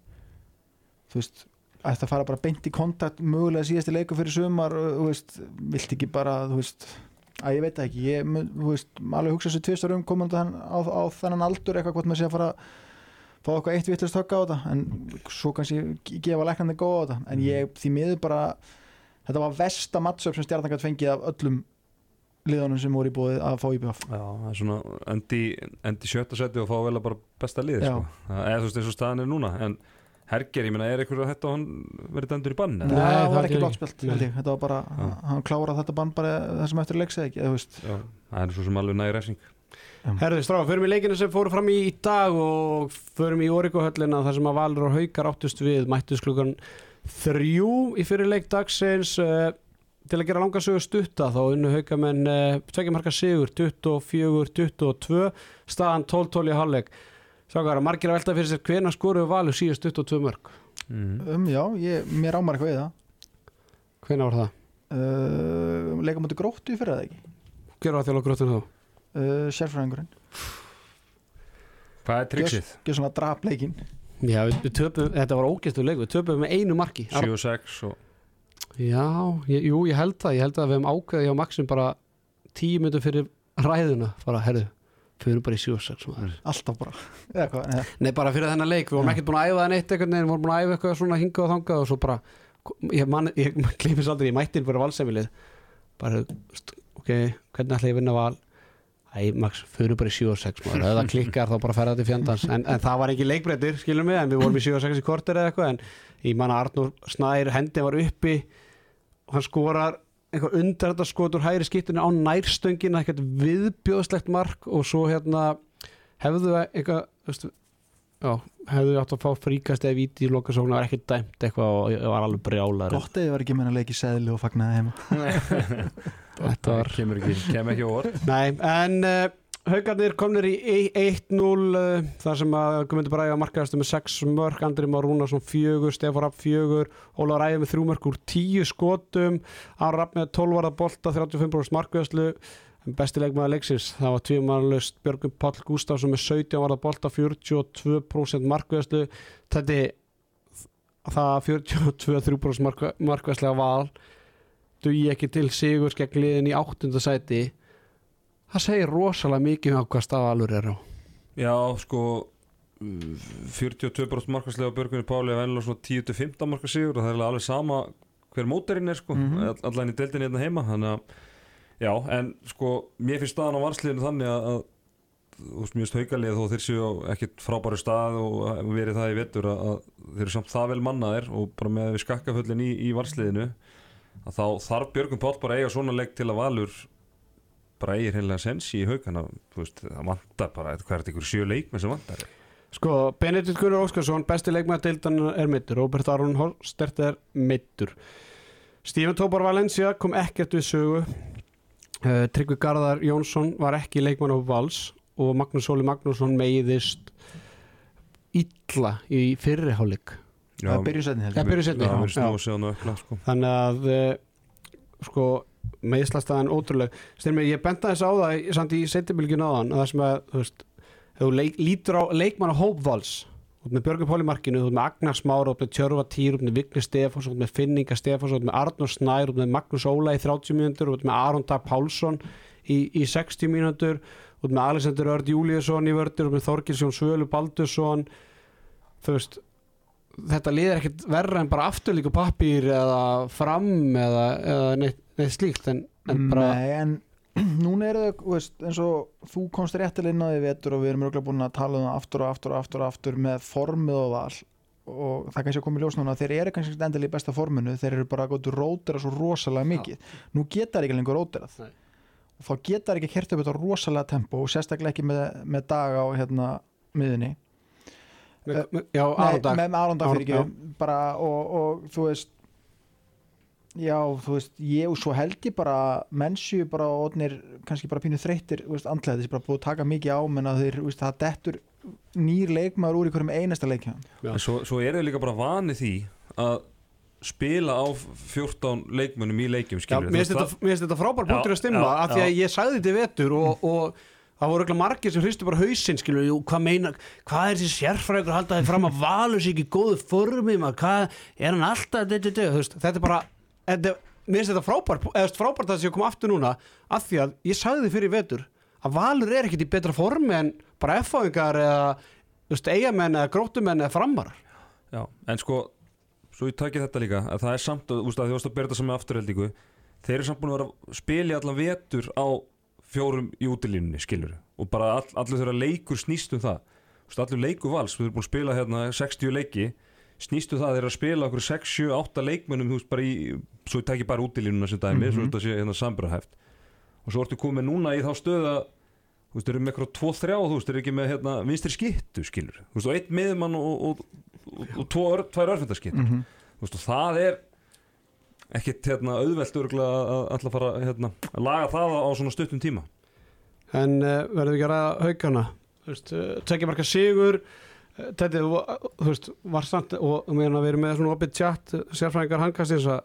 Þú veist ætti að fara bara beint í kontakt mögulega síðasti leiku fyrir sumar og þú veist, vilt ekki bara þú veist, að ég veit ekki ég, þú veist, alveg hugsa þessu tvistar um komandi á, á þennan aldur eitthvað hvort maður sé að fara fá eitthvað eitt vittlust högga á þetta en svo kannski gefa læknandi góða á þetta. En ég því miður bara þetta var versta matchup sem stjarnan gætt fengið af öllum liðunum sem voru í búið að fá IBF Já, það er svona endi, endi sjötta seti og fá vel að bara besta liði Já. sko. Það- eða þú veist eins og staðan er núna en Herger, ég meina, er eitthvað að þetta hann verið dæmdur í bann? Nei, Nei, það var ekki ég. þetta var bara, Já. hann klárað þetta bann bara þessum eftir leiks eða ekki eða, þú veist. Já, það er svo sem alveg næri refsing Herði Stráfa, förum í leikinu sem fóru fram í í dag og förum í Origo-höllina þar sem að Valur og Haukar áttust við mættust klukkan þrjú í fyrir leik dagsins uh, til að gera langa sögur stutta þá unnu Haukamenn uh, tvekja marka sigur 24-22 staðan 12-12 í halvleik Sákara, margir að velta fyrir sér hvena skoruðu Valur síðast 22 mörg mm. um, já, ég, mér ámar eitthvað í það hvena var það? uh, leika mútið gróttu í fyrir það ekki Hver var þjóla gróttur þá? uh, sérfræðingurinn, Hvað er triksið? ekki svona drapleikin Já, við, við töpum, þetta var ógæstu leik við töpum með einu marki. 7-6 og Já, ég, jú, ég held það ég held að við hefum ákveðið hjá Maxim bara tíu minnum fyrir ræðuna. Fara, herðu, fyrir bara í 7-6 maður. alltaf bara. Eða hvað, eða, Nei, bara fyrir þennan leik, við vorum ekkert búin að æfa það neitt veginn, við vorum búin að æfa eitthvað svona hingað og þangað og svo bara, ég, man, ég gleymist aldrei, ég mætti inn fyrir valsemilið bara, ok, hvernig ætla ég að vinna val Æ, Max, fyrir bara í 7-6 maður, ef það klikkar þá bara ferða til fjandans. En, en það var ekki leikbreytir, skilum við en við vorum í 7-6 í korter eða eitthvað en ég man að Arnur Snær, hendi var uppi og hann skorar einhver undir þetta skot úr hægri skiptinu á nærstöngina ekkert viðbjóðslegt mark og svo hérna hefðu eitthvað þú veist, já, hefðu átt að fá fríkast eða víti í lokasóknu var ekkert dæmt eitthvað og var alveg brjálar Gott eða ég var ekki meina að leiki seðli og fagnaði heima þetta kemur ekki, kemur ekki orð. Nei, en uh, haugarnir komnir í 1-0 uh, þar sem að Guðmundur Bræði var markaðastu með 6 mörg, Andri Már Rúnarsson 4, Stefán Rapp 4, Ólaður Ægir með 3 mörg úr 10 skotum Aron Rapp með 12 varða bolta, 35% markaðaslu besti leikmaður leiksins, það var tvímanlust Björgum Páll Gustafsson með 17 varða bolta 42% markaðaslu þetta er það 42-3% markaðaslega val dugi ekki til sigur gegn liðin í áttunda sæti það segir rosalega mikið um hvað stafalur er á Já, sko uh, 42% markaslega á Björgunni Páli að vennilega svona 10-15 marka sigur og það er alveg sama hver móterinn er sko, mm. -hmm. allan í deildinni hérna heima þannig að, já, en sko mér finnst staðan á varsliðinu þannig að, að þú veist, mjög staukalið þó þeir séu á ekkit frábæru stað og verið það í vettur að, að þeir eru samt það vel mannaðir og bara með við skakkaföllin í, í varsliðinu að þá þarf Björgun Pál bara að eiga svona leik til að valur bara eigir heimlega sensi í haugana það vantar bara, hvað er þetta ykkur sjö leikmenn sem vantar Sko, Benedikt Gunnar Óskarsson, besti leikmaður deildan er mittur, Robert Aron Horstert er mittur. Stephen Tópar Valencia kom ekkert við sögu. Uh, Tryggvi Garðar Jónsson var ekki leikmann á Vals og Magnús Óli Magnússon meiðist illa í fyrriháleik. Það er byrjun setni á ökla sko. Þannig að, uh, sko, meðslastæðan ótrúleg. Styrmi, ég benda þess á það samt í setjumilgjun áðan, að það sem að, þú veist, þú leik, lítur á leikmann á hópvals út með Björgur Póli markinu, út með Agnar Smára út með Tjörfa Týr, út með Vigni Stefáns út með Finninga Stefáns, út með Arnur Snær út með Magnús Óla í 30 mínútur út með Aron Dag Pálsson í, í 60 mínútur, út með Alexander Örd Júliusson í vördur, út með Þorgilsjón Svölu Baldursson þú veist þetta liðir ekkert verra en bara afturlíku pappír eða fram eða, eða neitt, neitt slíkt en, en bara Nei, en núna eru þau, þú veist, eins og þú komst á því vetur og við erum örgulega búin að tala um það aftur og aftur og aftur og aftur með formið og val. Og það kannski að koma í ljós núna að þeir eru kannski endilega í besta forminu, þeir eru bara að góta rótera svo rosalega mikið. Nú geta þeir ekki lengur róterað. Og þá geta þeir ekki kert upp þetta rosalega tempo og sérstaklega ekki með, með dag á hérna miðunni með, með, já, Nei, Aron Dag. með Arondag Aron- fyrir ekki. bara og, og þú veist já þú veist ég og svo held ég bara mennsju bara odnir kannski bara pínu þreyttir þú veist, andlega þessi bara búið að taka mikið á menn að þeir þú veist, það dettur nýr leikmaður úr í hverjum einasta leikjum. Já. Svo, svo er þau líka bara vani því að spila á 14 leikmönnum í leikjum Já, skilur mér finnst þetta, þetta frábær punktur Já, að stimma já, af því að já. ég sagði þetta í vetur og, og það voru örugglega margir sem hristu bara hausinn skilur, jú, hvað meina, hvað er þessi sérfræður halda þið fram að valur sér ekki í góðu formi, maður, hvað er hann alltaf, þetta, þetta, þú veist, þetta er bara þetta, mér finnst þetta frábær eða frábært að þessi að koma aftur núna af því að ég sagði þið fyrir vetur að valur er ekkit í betra formi en bara F-fáingar eða þú veist, eigamenn eða grótumenn eða framarar Já, en sko svo ég taki þetta líka, að það er samt að, úst, að því fjórum í útilínunni skilur og bara all, allir þeirra leikur snýst um það. Úst, allir leikur vals, við erum búin að spila hérna 60 leiki, snýst um það þeir eru að spila okkur 6, 7, 8 leikmönnum þú veist bara í, svo ég taki bara útilínuna sem dæmi, svo þetta sé hérna sambrahæft. Og svo ertu komið núna í þá stöð að þú veist, þeir eru með eitthvað 2-3 þú veist, þeir eru ekki með hérna, vinstri skittu skilur, þú veist, og einn miðumann og, og, og, og tvær örfendarskittur -hmm. þú veist, og það er ekkit hérna, auðvelt örgulega að alltaf fara hérna, að laga það á, svona stuttum tíma. En uh, verðum við ekki að ræða haugana? Þú veist, uh, tekja marka sigur uh, þetta, þú, veist, var samt og við erum með svona opið tjatt sérfræðingar hangastins að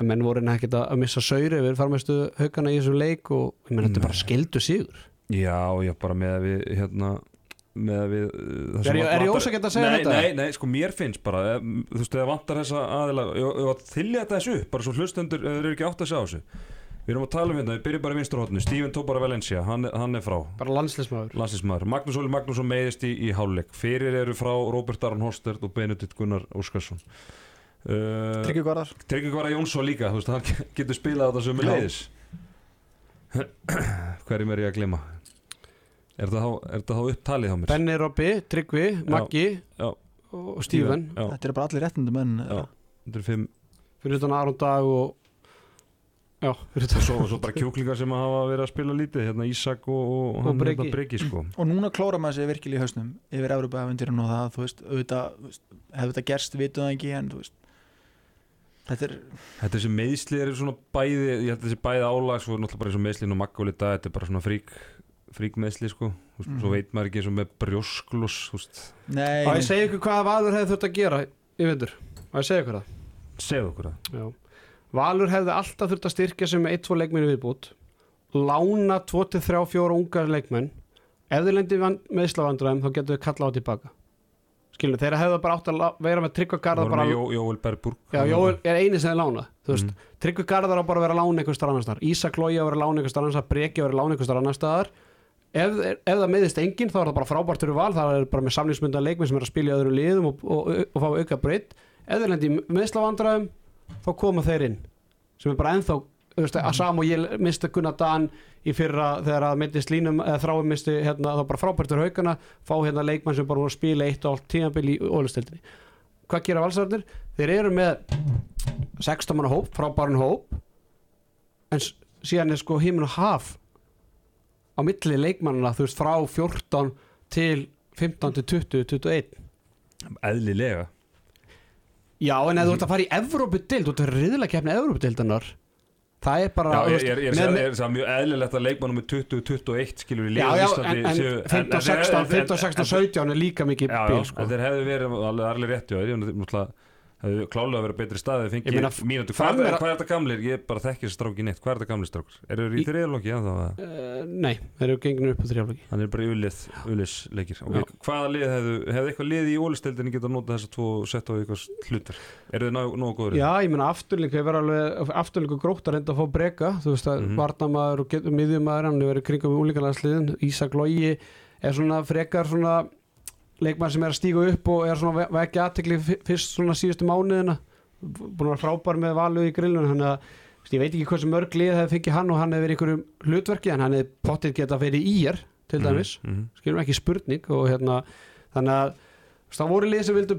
að menn voru ekkert að missa sauri við farmestu haugana í þessum leik og ég menn þetta er bara skildu sigur. Já, já, bara með að við hérna, við uh, það Er er ég ósækjandi að segja nei, þetta? Nei, nei, sko mér finnst bara eh, þú veist, þegar vantar þessa aðila að þylja þetta þessu bara svo hlustendur eh, þeir eru ekki átt að segja á þessu. Við erum að tala um hérna, við byrjum bara í vinsturhóttinu Steven Tóbara Valencia, hann, hann er frá. Bara landslismæður Magnús Óli Magnússon meiðist í, í hálfleik, fyrir eru frá Robert Aron Holstert og Benedikt Gunnar Óskarsson. Uh, Tryggvi Garðar. Tryggvi Kvara Jónsson líka, þú veist, hann getur spilað sem er Já. leiðis Hverjum er ég að glima? Er þetta þá, er þetta þá upptalið á mér? Benni Robby, Tryggvi, Maggi já. og Stíven. Já, Þetta eru bara allir réttindi menn já, þetta er fimm. Fyrir utan Aron Dag og Já, fyrir og svo, og svo bara kjúklingar sem hafa verið að spila lítið hérna Ísak og, og, Og hann Breki. hérna Breki. Sko. Og núna klóra maður sér virkilega í hausnum yfir Evropaævendirinn og það, þú veist, auðvitað hefur þetta gerst, vitum það ekki en þú veist þetta er, Þetta þessi meðsli eru svona bæði ég held að þessi bæði álag svo er náttúrulega bara eins og meðslin og makkóli dag þetta er bara svona frík frík meðsli sko. Þú veist, Mhm. svo veit maður ekki eins og með brjósklus nei, Og ég segi ykkur hvað Valur hefði þurft að gera í vindur Og ég segi ykkur það. Segðu okkur það. Já. Valur hefði alltaf þurft að styrkja sig með 1-2 leikmenni viðbútt Lána 2-3-4 unga leikmenn. Ef þið lendir meðslavandræðum þá getur þið kallað á tilbaka Skilur, þeirra hefði bara átt að vera með tryggva garðar voru bara Jó, Jóel Bergburg. Já, Jóel er eini sem er lána Þú veist, Mhm. Tryggvi Garðar á bara að vera lána einhvers staðar annars staðar. Ísak Lógi á að vera lána einhvers staðar annars staðar Breki á að vera lána einhvers staðar annars staðar ef, ef það meðist enginn þá er það bara frábært fyrir val. Það er bara með samlingsmynda leikminn sem er að spila í öðrum liðum og, og, og, og fá auka breytt ef þeir lendi meðslavandræðum þá koma þeir inn sem er bara þú veist, að sam og ég misti Gunnar Dan í fyrra þegar að mittist línum eða þráum misti hérna, þá bara frábært fyrir haugana fá hérna leikmann sem bara voru að spila eitt og allt tímabil í ólistildinni hvað gera valsarðir? Þeir eru með 16 manna hóp, frábæran hóp en síðan er sko himinn og haf á milli leikmannina, þú veist, frá 14 til 15 til 20, 21 eðlilega. Já, en ef þú ert að fara í Evrópudild, þú ert að riðla keppni Evrópudildanar það er bara Já, ég, ég, ég, er það mjög eðlilegt að leikmannum með 20-21 skilur í já, Íslandi en, en séu- 15, en- 16, en- 15, 16, 17 er líka mikið bíl sko. þeir hefðu verið alveg, alveg rétt já, ég náttúrulega hefðu klálega verið betri staðið Ég fengið fram hvað, er er, er þetta gamlir? Ég bara þekki þessi stráki neitt, hvað er þetta gamlir strákur? Eru þeir í þriðalóki uh, Nei, þeir eru genginu upp á þrjáflöki Hann er bara í ulisleikir okay. Hvaða lið hefðu, hefðu eitthvað lið í ólistildinni getað notað þess að tvo sett á eitthvað hlutar? Eru þið nógu, góður? Já, ég meina afturlík hefur alveg afturlík og grótt að reynda að fá breka þú veist að mm Mhm. varnamaður og hefur verið er leikmaður sem er að stíga upp og er svona ve- vekja aðtekli fyrst svona síðustu mánuðina. Búin að vera frábær með valu í grillun þannig að ég veit ekki hversu mörg lið hefði fengið hann og hann hefur verið í einhverjum hlutverki en hann hefði pottið geta fyrir í er til Mhm, dæmis. mhm. skilum ekki spurning og hérna þannig að það voru lið sem vildu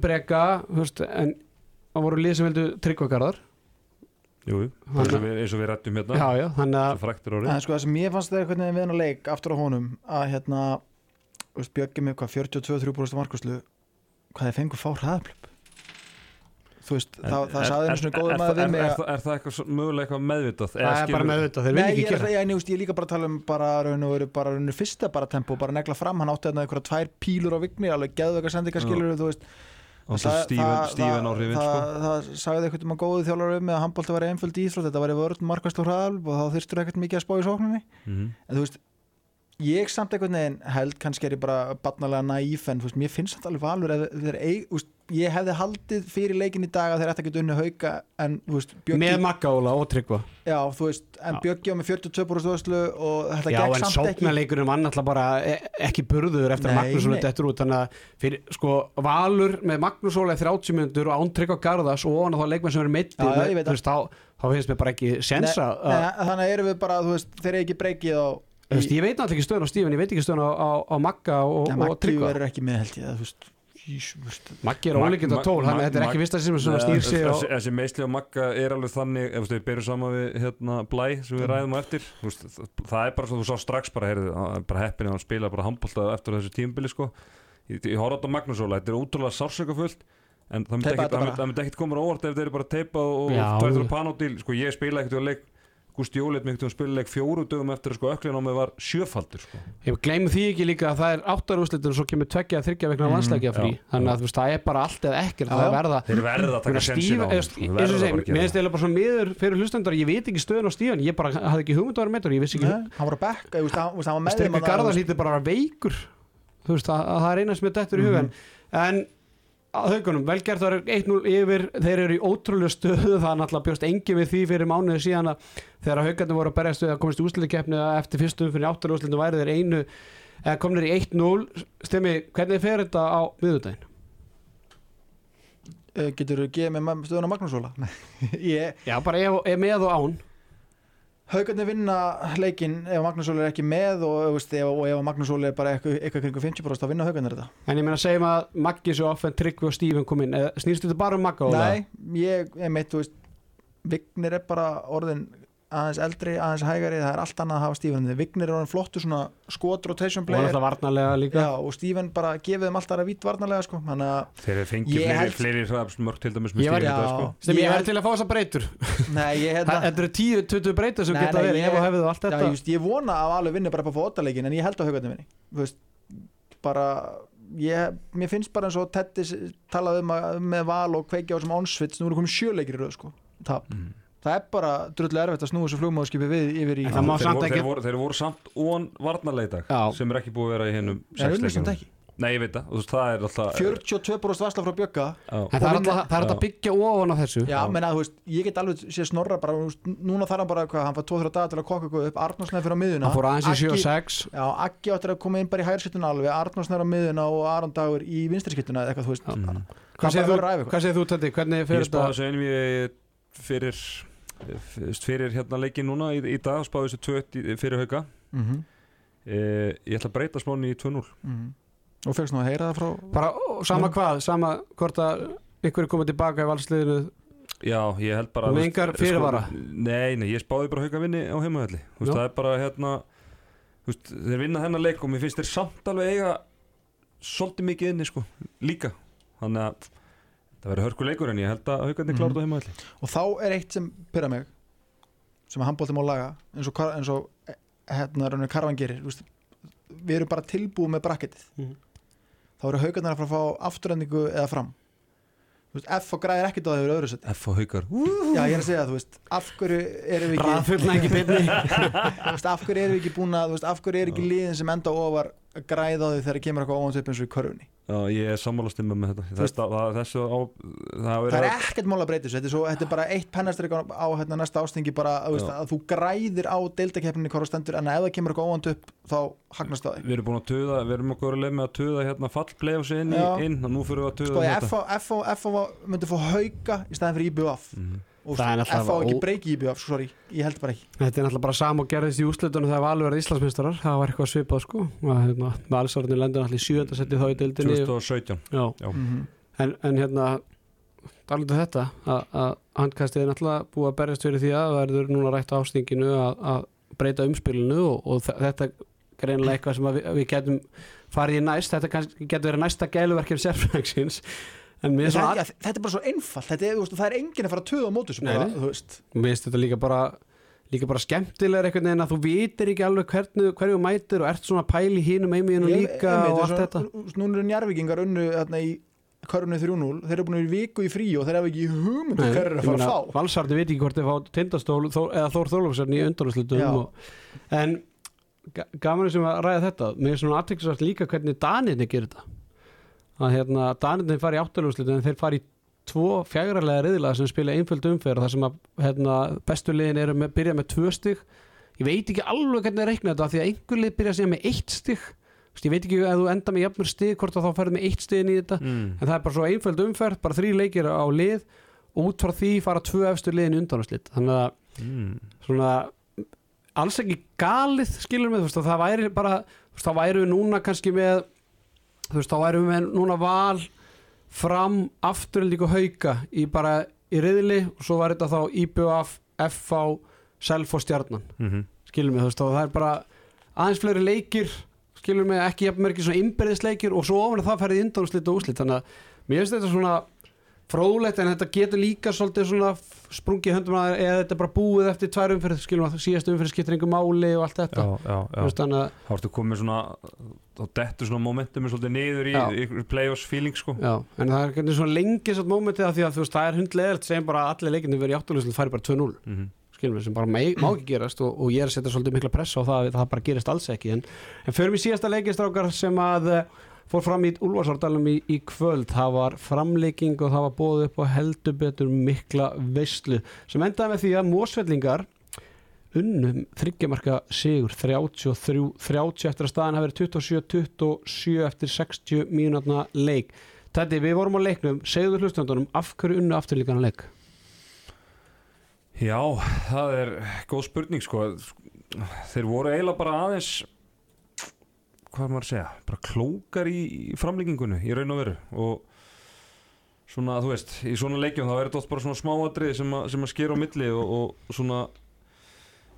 veist, en það voru lið sem vildu tryggvagarðar Jú, eins og við, eins og við rættum hérna já, já, þannig að árið en sko það sem ég fannst þegar við hann leik aftur á honum að hérna bjöggjum með hvað 42-3% markuslu hvað þeir fengur fá hraðaplöp þú veist, En- það, það er- sagði er- einu svona er- góður er maður það- við mig er að það- Er það eitthvað mögulega eitthvað meðvitað? það er bara með þetta, þeir vil Nei, ekki ég er, gera ég, ég, ég, ég líka bara að tala um bara raun og veru bara raun og fyrsta bara tempo bara negla fram, hann átti þarna einhverja tvær pílur á vigni, alveg geðveika sendingar skilur þú veist. Og það það, sko. það, það sagði eitthvað um að góðu þjálfur um með að handbólta var einföld íþrótt, þetta var í vörð markvæst og hraðalb og þá þyrstur ekkert mikið að spá í sókninni. Mhm. en þú veist, ég samt einhvern veginn held kannski er ég bara barnalega naíf en veist, mér finnst þetta alveg valur eig, þú veist, ég hefði haldið fyrir leikin í dag að þeir ætti að geta unni hauka en veist, með Björki, Magga Óla og Tryggva já, þú veist en Já. Björki á með 42 stöðslu og þetta já, en samt ekki sóknarleikurinn var náttúrulega bara e ekki burður eftir að Nei, Magnús Óla nei. dettur út þannig að fyrir, sko, Valur með Magnús í 30 minnur og án Tryggva Garðas og ofan á þá leikmenn sem eru Já, já, það. þá, finnst mér bara ekki sensa Nei, nei, þannig erum við bara, þeir eru ekki breykið Þú veist, ég veit náttúrulega ekki stöðun á Stífin, ég veit ekki stöðun á, á, á Magga og, ja, og Maggi Tryggva verður ekki með held ég Maggi er ólíkind á tól, hann er ekki sem svona Nei, snýr sig þessi, og, þessi meðsli á Magga er alveg þannig ef við byrjum saman við hérna, blæ sem við ræðum á eftir veist, það, það er bara svo þú sá strax bara, er bara heppin að hann spila bara handbólta eftir þessu tímubili sko. ég, ég horfði á þetta á Magnús Óla, þetta er útrúlega sársökafullt en það myndi það það ekkit koma á óvart ef þeir eru bara teipað og Já. tvættur panódíl sko, ég spila ekkert í leik Gústi Jóleit mig ekkert um spilaleg fjóru dögum eftir að sko, öklin á mig var sjöfaldur sko. ég gleym því ekki líka að það er áttarúslitur og svo kemur tveggja að þryggja vegna Mm, landslækja frí já, þannig að þú veist, það er bara allt eða ekkert það já. verða þeir verða að taka sensin á mér finnst það. eða bara svona miður fyrir hlustendur ég veit ekki stöðun á Stífin, ég bara hafði ekki hugmynd að vera meitur, ég vissi ekki hann var að bekka, hann var að að, að að haugunum, velgerð það er 1-0 yfir. Þeir eru í ótrúlega stöðu. Það er náttúrulega bjóst engi við því fyrir mánuði síðan að þegar haugarnir voru að berjast við að komast í úsliðikeppni eftir fyrstu fyrir áttur úslinu væri þeir einu eða komnir í 1-0 stemmi, hvernig fer þetta á miðudaginn? uh, getur þú gefið með stöðun á Magnúsóla ég, Já, bara ef, ef með og án haugarnir vinna leikinn ef Magnúsóla er ekki með og, veist, ef, og ef Magnúsóla er bara eitthvað, kringu 50% þá vinna haugarnir þetta en ég meina að segjum að Maggi svo offen Tryggvi og Stífin kom inn eða snýrst þetta bara um Magga? Nei, ég, ég meitt, þú veist Vignir er bara orðin aðeins eldri, aðeins hægari það er allt annað að hafa Steven Vignir er orðin flottur svona skot rotation og player alltaf varnarlega líka Já, og Steven bara gefið þeim alltaf að vít varnarlega sko. Þeir fengið Ég fleiri, held- fleiri hraðabsmörk til dæmis með dag Já. sko. sem ég Ég held- til að fá þessa breytur Nei, ég hérna þetta eru 10-20 breytur sem Nei, geta nei, verið ég- ef og hefðu allt Já, þetta ég, just, ég vona að alveg vinni bara upp á fótaleikin en ég held á haugarnir vinni bara ég, mér finnst bara eins og Tettis talaði um að, með val og kveikja á sem ánsvits nú eru komið sjöleikir í röð sko tap. Mhm. Það er bara drullu erfitt að snúa þessu flugmáðskipi við yfir í En það má þeir, samt voru, ekki- þeir, voru, þeir voru samt ón Já. sem er ekki búið að vera í hennum ekki. Nei, ég veit það, veist, það er alltaf 42% varsla frá Bjögga. Það er alltaf það er alltaf Já. að byggja ofan á þessu. Já, menna, þú veist, ég get alveg sé snorra bara, núna þarf hann bara hvað, hann fær 2-3 dagar til að kokka eitthvað upp. Arnósnæð fyrir á miðuna hann fór aðeins í 7 og Aggi- 6 Já, Aggi áttur að koma inn bara í hægirskittuna alveg. Arnósnæður á miðuna og Aron Dagur í vinstriskittuna eða eitthvað, þú veist. Mm. hvað segir að þú, eitthvað. hvað segir þú Teddy, hvernig Ég fyrir spáði þetta þessu einvið fyrir hérna leikin núna í, í dag spáði þessu 2 fyrir hauka. Mm -hmm. e, Ég ætla að breyta smáni í 2-0 Og fegst nú að heyra það frá bara ó, sama hvað, sama hvort að ykkur er komið tilbaka í valsliðinu Já, ég held bara með engar fyrirvara? sko, Nei, nei, ég spáði bara hauka vinni á heimahalli það er bara hérna veist, Þeir vinna hennar leik og mér finnst þeir samt alveg eiga svolítið mikið inni sko, líka. Þannig að það verður hörku leikur en ég held að haukarnir Mhm. klára þetta á heimahalli Og þá er eitt sem pyrra mig sem að handbólti má laga eins og, eins og eh, hérna raunir karvan gerir veist, við erum bara tilbúið með brakketið. Mhm. þá eru haugarnar að fara að fá afturendingu eða fram. Veist, F og græðir ekkert á þeir öðru seti F og haukar. Já, ég er að segja, þú veist, af hverju erum við ekki af hverju erum við ekki búin að af hverju er ekki liðin sem enda ofar að græða á því þegar kemur eitthvað upp eins og í körfunni. Já, ég er sammálast um með þetta. Þess, það, Þessu á Það, það er ekkert mál að breyta þessu, þetta er, svo, þetta er bara eitt pennastrik á, hérna, næsta ástingi bara að, veist, að þú græðir á deildakeppninni hvort það stendur en ef það kemur eitthvað óvænt upp þá hagnast það Við erum búin að tuða, við erum okkur að leið með að tuða hérna fallplay og inn, inn og nú fyrir við að tuða sko, F og- F og- F og myndi fá hauka í staðin fyrir IBF Mhm. og Það er F á náttúrulega ekki breyki IBF, sorry, ég held bara ekki. Þetta er náttúrulega bara sam og gerðist í úslitunum þegar Valur er Íslandsmeistarar, það var eitthvað svipað sko. Hérna, Valsarðin lendur náttúrulega í sjönda seti þá í deildinni. 2017 Já, Já. Mhm. en, en hérna um þetta að, að handkastið er náttúrulega búið að berjast fyrir því að það verður núna rætt á ástinginu að, að breyta umspilinu og, og þe- þetta greinlega eitthvað sem við, við getum farið í næst, þetta kannski getur verið næsta gæluverkjum sérfræksins er svona ja, þetta er bara svo einfalt. Þetta er, veist, það er enginn að fara að töða á veist. Mér finnst þetta líka bara líka bara skemmtilega einhvern veginn að þú vitir ekki alveg hvernig, hverju mætir og ert svona pæli hínum einmiðinu Ég- líka einmitt, og eins allt þetta. núna eru njárvíkingar unnu þarna í körfunni 3-0 þeir eru búin að vera viku í frí og þeir hafa ekki hugmyndu hver er að fara að fá. Valsarði veit ekki hvort þeir fá tindastól þó, eða Þór Þórlófsson í og, en ga- gaman sem að ræða þetta. Mér er svona aðtekksvært líka hvernig Danirni gerir þetta að hérna Danirni fari í áttalúrslutum en þeir fari í tvo fjagralega riðilega sem spila einföld umferð þar sem að hérna, bestu liðin eru með, byrja með tvö stig. Ég veit ekki alveg hvernig það reikna þetta því að einhver lið byrja síðan með eitt veist, ég veit ekki ef þú enda með jafnur stig hvort að þá ferð með eitt stigin í þetta. Mm. en það er bara svo einföld umferð, bara þrý leikir á lið. Og út frá því fara tvö efstu liðin undanúrslit. Þannig að Mm. svona alls ekki galið skilur mig, þú veist, og það væri bara þá væri við núna kannski með þú veist, þá væri við núna val fram afturöld líka hauka í bara í riðli og svo var þetta þá IBF, FV Self og Stjarnan, Mm skilur mig þú veist, og það er bara aðeins fleiri leikir skilur mig, ekki jafnmerkir svona innbyrðisleikir og svo ofan að það ferði undanúrslit og úrslit. Þannig að mér finnst þetta svona fróðlegt en þetta getur líka svolítið svona sprungið höndum að eða þetta er bara búið eftir tvær umferð skilum að síðast umferð skiptir einhver máli og allt þetta. Já, já, já. Veist, þannig að, Þá ertu komið svona þá dettur svona momentum svolítið niður í, í play-offs feeling sko. Já, en það er hvernig svona lengi svona mómentið að því að þú veist, það er hundlegelt segjum bara að allir leikindi verið í áttulegslu færi bara 2-0 mm skilum við, sem bara má, má ekki gerast og, og ég er að setja svolítið mikla pressa á það að það bara gerist alls ekki en, en förum í síðasta leikistrákar sem að eh, fór fram í Úlfarsárdalum í, í kvöld, það var framleiking og það var bóðið upp á heldur betur mikla veislu sem endaði með því að mósvellingar unnum þryggjamarka sigur 33, 30 eftir að staðan hafi verið 27-27 eftir 60 mínútna leik. Teddy, við vorum á leiknum, segðu hlustandunum af hverju unnu afturlíkana leik? Já, það er góð spurning sko. Þeir voru eiginlega bara aðeins hvað er maður að segja bara klókar í, framlíkingunni í raun og veru. Og svona, þú veist, í svona leikjum þá er þetta bara svona smáatrið sem, sem að skera á milli og, og svona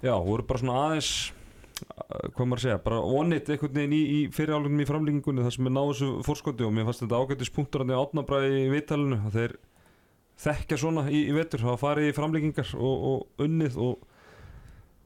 já, voru bara svona aðeins uh, hvað maður að segja, bara onit einhvern veginn í, í fyrirálunum í framlýkingunni þar sem er náðu þessu fórskoti og mér fannst þetta ágættis punktur hann í átnabræði í viðtalinu að þeir þekkja svona í, í vetur hafa farið í framlýkingar og, og unnið og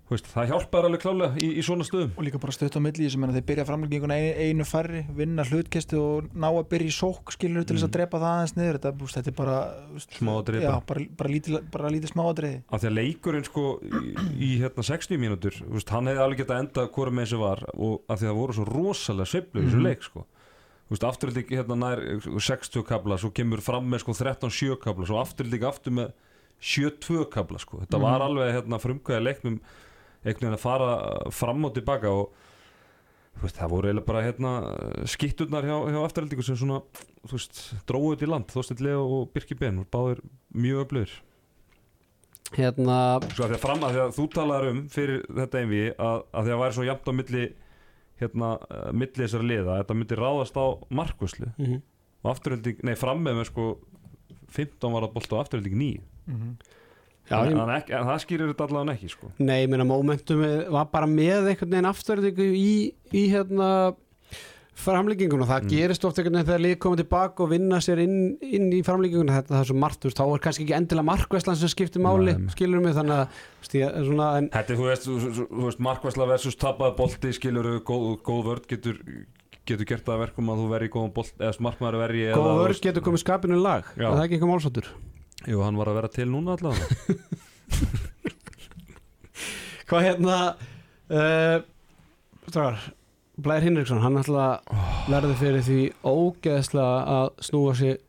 veist, það hjálpar alveg klálega í, í svona stöðum og líka bara stutt á milli sem er að þeir byrja framlenginguna einu, færri, vinna hlutkesti og ná að byrja í sók skilur til þess að Mm. drepa það aðeins niður þetta, búst, þetta er bara búst, Smáatriði já, bara. bara, bara lítið, bara lítið smáadriði af því að leikurinn sko í, í hérna 60 mínútur veist, hann hefði alveg getað enda hvora með þessu var og af því að það voru svo rosalega sveiflu í þessu Mhm. leik sko Þú veist, afturhalding hérna nær 60 kabla svo kemur fram með sko 13-7 kabla svo afturhalding aftur með 7-2 kabla sko, þetta var Mhm. alveg hérna frumkvæði leiknum einhvern veginn að fara fram og tilbaka og veist, það voru eiginlega bara hérna skitturnar hjá, hjá afturhaldingu sem svona þú veist, dróðu þetta í land, Þorsteinn Leo og Birki Ben, voru báðir mjög öflugir. Hérna, Sko að því að fram að því að þú talaður um fyrir þetta einvi að, að því að væri svo jafnt á milli hérna, uh, milli þessar liða þetta myndi ráðast á markvöslu mm og afturhalding, nei fram með með sko 15 var að bolta og afturhalding 9 mm já, en, en, ekki, en það skýrir þetta allavega ekki sko. Nei, ég meina momentum var bara með einhvern veginn afturðingu í, í hérna framlíkingun og það Mm. gerist oft einhvern veginn þegar lið komið tilbaka og vinna sér inn, inn í framlíkingun þetta það er svo margt, þú veist, þá er kannski ekki endilega markvæslan sem skiptir máli, Nei. skilur mig? Þannig að, er svona en, Þetta er, þú veist, þú, þú, veist markvæsla versus tapaði bolti skilur góð, góð vörd getur, getur gert það að verkum að þú verði góðan bolt eða markmaður verði þú vörð veist- getur komið skapinu í lag. Það er ekki eitthvað málsáttur Jú, hann var að vera til núna allavega hvað hérna uh, strákar Blær Hinriksson, hann ætla verður fyrir því ógeðslega að snúa sér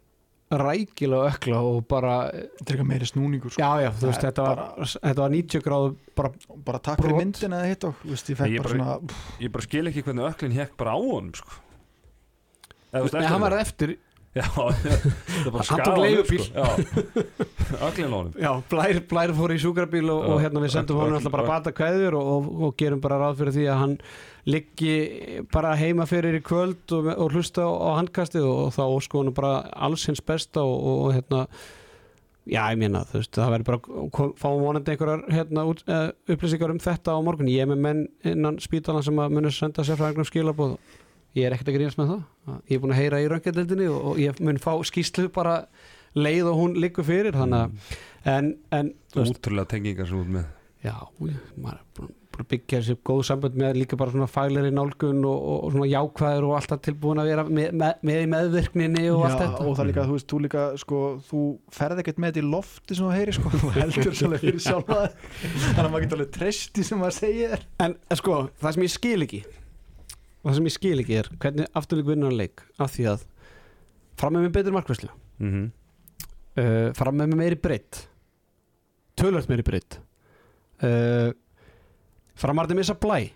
rækilega ökla og bara, eitthvað meiri snúningur sko. já já, þú veist, þetta var, þetta var 90 gráðu bara, bara takk fyrir Brot. myndina eða hitt og veist, ég Ég bara bara- svona Ég bara skil ekki hvernig öklin hekk bara á honum sko. Nei, hann var eftir Já, það er bara Hann leigubíl. sko. Já, Blær, Blær fór í sjúkrabíl og, og hérna við sendum honum alltaf bara bata kveður og, og, og gerum bara ráð fyrir því að hann liggi bara heima fyrir í kvöld og, og hlusta á, handkastið og, og þá ósku honum bara alls hins besta og, og hérna Já, ég meina, þú veist, það verður bara kom- fáum vonandi einhverjar hérna, uh, upplýsingar um þetta á morgun. Ég er með menn innan spítalan sem að munir senda sérfræðingum skilabóð. Ég er ekkert að grínast með það. Ég er búin að heyra í röngjadildinni og, og ég mun fá skýslu bara leið og hún liggur fyrir. Þannig að, Útrúlega tengingar sem út með já, maður er búin að byggja sér góð sambönd með líka bara svona faglegri nálgun og, og, og svona jákvæður og alltaf tilbúin að vera með, með, með í meðvirkninni og allt já, þetta. og það líka, þú veist, þú líka sko, þú ferð ekkert með þetta í lofti sem þú heyri sko, þú heldur svolítið fyrir sjálfa þannig að maður getur alveg treysti sem maður segir þér En sko, það sem ég skil ekki það sem ég skil ekki er hvernig afturlík vinnur hann leik af því að fram með með betri markvæslu mm -hmm. uh, fram með með meiri breytt tölvöld meiri breytt uh, framarði missa blæ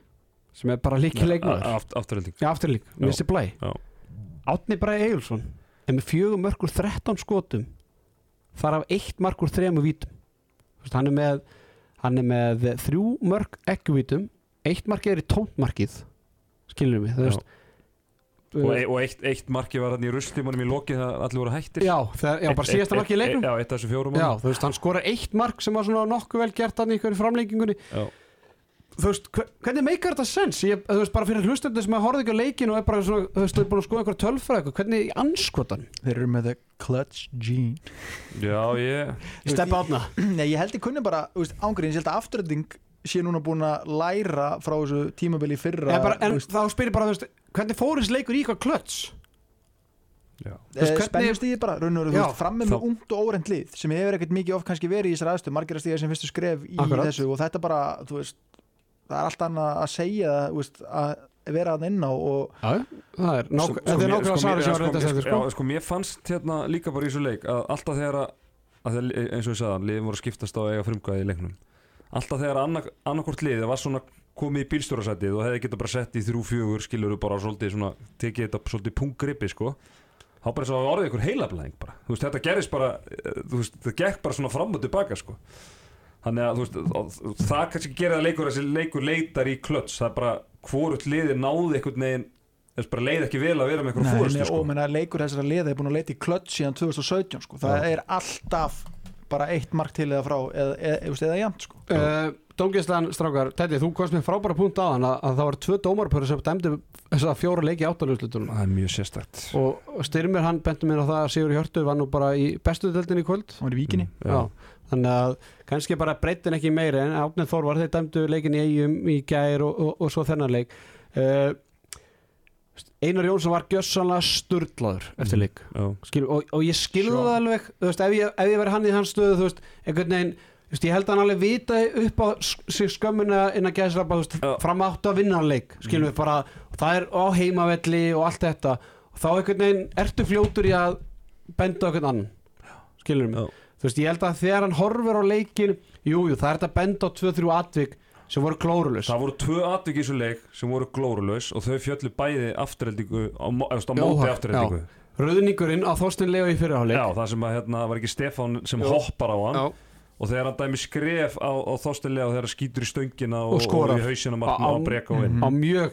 sem er bara líki leikmaður afturlík, Já. missi blæ. Átni Bræði Egilson er með fjögur mörkur 13 skotum þar af eitt markur þremu vítum hann er með hann er með þrjú mörk ekkuvítum eitt markið er í tóntmarkið skilur mig, þú Já. veist Og, e og eitt, eitt marki var hann í ruslimunum í lokið það allir voru hættir Já, þegar, já, bara síðasta markið í leiknum Já, eitt af þessu fjórum Já, þú veist, hann skorar eitt mark sem var svona nokkuð vel gert hann í einhverju framlengingunni Já. Þú veist, hve- hvernig meikar þetta sens? Ég, þú veist, bara fyrir hlustundu sem að horfa ekki á leikin og er bara svona, þú veist, þú er búin að skoða einhverja tölfræð eitthvað, hvernig anskotan? þeir eru með the clutch gene Já, ég Steppa átna Nei, ég held ég kunni bara, þú veist, ángriðins, að sé núna búin að læra frá þessu tímabili í fyrra bara, en veist, þá spyrir bara, veist, hvernig fór þessi leikur í eitthvað klöts? Eh, hvernig- spennustíði bara, raun og veru, þú Já, veist, fram með ungt og óreint lið sem hefur ekkert mikið of kannski verið í þessar aðstöð margir að stíða sem fyrstu skref í Akkurat. þessu og þetta bara, þú veist það er allt annað að segja að vera að inn á og Já, það er Sko- er sko nákvæmlega svari mér- sem já, var reynda að sko, segja, Já, sko. sko, mér fannst hérna líka bara í þessu leik að alltaf þegar að, að þegar, eins og ég sagði, liðin voru að skiptast á að eiga frumkvæði í leiknum alltaf þegar annak, annarkvort liðið var svona komið í bílstjórasætið og hefði getað bara sett í þrjú fjögur skilur bara svolítið svona tekið þetta svolítið punggripi sko þá bara svo að orðið ykkur heilablæðing bara þú veist þetta gerist bara eh, veist þetta gekk bara svona fram og tilbaka sko þannig að þú veist og það kannski gerir að leikur þessi leikur leitar í klöts það er bara hvort liðið náði einhvern veginn þess bara leið ekki vel að vera með einhverjum fórstu sko og menna, leikur þessara liða er búin að leita í klöts síðan 2017 sko. það Já. er alltaf bara eitt mark til eða frá eða, eða, eða, jæmt sko. uh, Dómgæslan, strákar, Teddy, þú komst með frábæra punkt á hann að, að það var tvö dómarpöru sem dæmdi þess að fjóra leiki áttaluguslutunum það er mjög sérstætt og Styrmir hann bentur mér á það að Sigur Hjörtur var nú bara í bestu deildinni í kvöld. Það var í víkinni. Já. þannig að kannski bara breytin ekki meiri en Átnið Þór var þeir dæmdu leikin í eigum í gær og, og, og svo þennan leik. Uh, Einar Jónsson var gjössanlega sturlaður eftir leik. já, Skil, og, og ég skilði það alveg veist, ef, ég, ef ég verið hann í hans stöðu veist, veginn veist, ég held að hann alveg vita upp á skömmuna inn að gæsa þú veist, Já. fram áttu að vinna leik skilum við bara, það er á heimavelli og allt þetta. Og þá einhvern veginn ertu fljótur í að benda okkur annan skilur veist, ég held að þegar hann horfir á leikin jújú, jú, það er þetta að benda á 2-3 atvik sem voru klórulus það voru tvö atvik í þessu leik sem voru glórulaus og þau fjöllu bæði afturheldingu á, eða, á móti afturheldingu rauðningurinn á Þorstein Leo í fyrirháleik já, það sem að hérna var ekki Stefán sem Jú. hoppar á hann. Já. og þegar hann dæmi skref á, á þóstilega og þegar hann skýtur í stöngina og, Og skorar. í hausina Á- á og inn. á mjög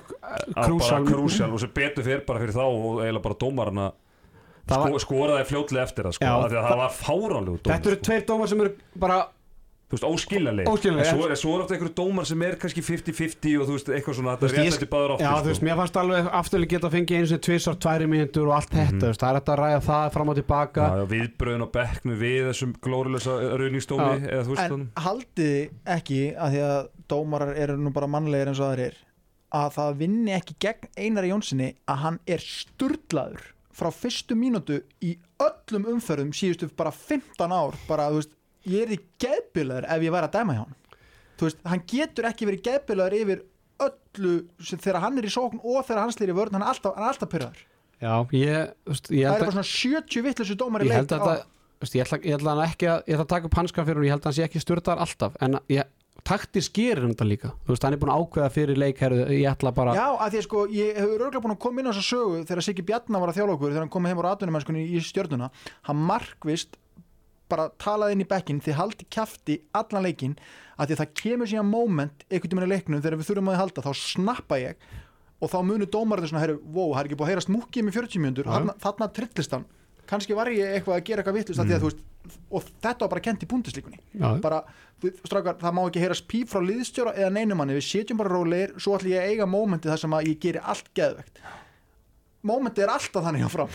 á krúsal og sem betur fyrir bara fyrir þá og eiginlega bara var- sko, skoraði fljótlega eftir það sko, Já, af því að það var fáránlegu dómar þetta eru tveir dómar sem eru bara þú veist, óskiljanleg Óskiljanleg, en svo, er- svo er ofta einhverju dómar sem er kannski 50-50 og þú veist, eitthvað svona, Þú þetta veist, er ég- rétt eftir báður Já, áttir þú veist, mér fannst alveg afturlega geta að fengið eins og tvisar, tværi mínútur og allt Mhm. þetta, þú veist, það er þetta að ræða það fram og tilbaka. Já, já, viðbröðin og bekknu við þessum glórulösa rauningstómi Já. eða þú veist en þannig haldið ekki að því að dómarar eru nú bara mannlegir eins og aðrir að það vinni ekki gegn Einari Jónssoni að hann er sturlaður frá fyrstu mínútu í öllum umferðum síðustu bara 15 ár bara, þú veist, ég er í geðbilaður ef ég væri að dæma hjá hann þú veist, hann getur ekki verið geðbilaður yfir öllu þegar hann er í sókn og þegar hann slýr í vörn, hann er alltaf, alltaf pyrraður Já, ég, þú veist, ég það er held bara að svona 70 vittlusu dómar í ég leik held að þetta, þú veist, ég ætla, ég ætla hann ekki að ég ætla að taka upp hanskan fyrir hún, ég held að hann sé ekki styrtar alltaf en ég, taktis gerir hann þetta líka. Þú veist, hann er búin að ákveða fyrir leik herðu, ég ætla bara, Já, að því að sko, ég hefur örgulega búin að koma inn á þessa sögu þegar Siggi Bjarnar var að þjála okkur þegar hann kom heim á atvinnumennskunni í stjörnuna. Hann markvist bara talaði inn í bekkin því haldi kjafti allan leikin að því að það kemur síðan moment einhvern tímann í leiknum þegar við þurfum að halda þá snappa ég og þá munu dómarinn svona, wow, það er ekki búið að heyrast múkið með 40 mjöndur, þarna, trillist hann. Kannski var ég eitthvað að gera eitthvað vittlust mm. og þetta var bara kent í búndislíkunni bara, við, strákar, það má ekki heyrast píp frá liðstjóra eða neinumanni, við sitjum bara rólegir svo ætlum ég að eiga mómenti þar sem að ég geri allt geðvegt mómenti er alltaf þannig áfram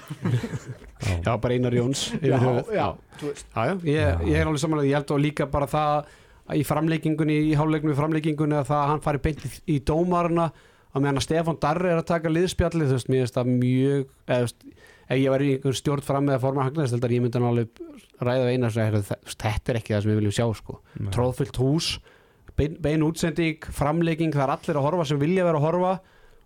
já, bara Einar Jóns yfir já, já, þú veist. Já, já, ég, ég er alveg samanlega, ég held og líka bara það að í framleikingunni, í hálfleiknum í framleikingunni að það að hann fari beint í, í dómarna að meðan að Stefán Darri er að taka liðspjallið, þú veist, mér finnst það mjög eða, ef ég var í einhver stjórn fram með að forma hagnaðistildar, ég myndi alveg ræða við eina sem er, þetta er ekki það sem við viljum sjá sko, tróðfyllt hús bein, bein útsending, framleiking það er allir að horfa sem vilja vera að horfa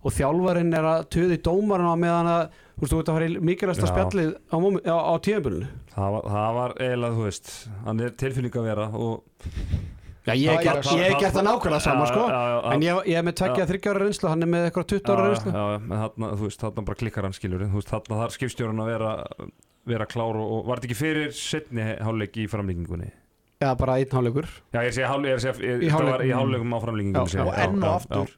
og þjálfarinn er að töði dómarinn á meðan að, þú veist, þú ert að fara í mikilvægsta spjallið á, á, á tíðanbyrnu það var, það var eiginlega, þú veist hann er tilfinning að vera og Já, ég hef Það gert, er- ég hef gert það nákvæmlega sama sko. já, já, já, En ég, ég er með tveggja þryggja ára reynslu Hann er með eitthvað 20 ára já, reynslu. já, já, en þarna, þú veist, þarna bara klikkar hann skilur þú veist, þarna þarf skipstjórun að vera vera klár og, og var þetta ekki fyrir setni hálfleik í framlíkingunni Já, bara einn hálfleikur. Já, ég sé það hálfleikum á ég. og enn og já, aftur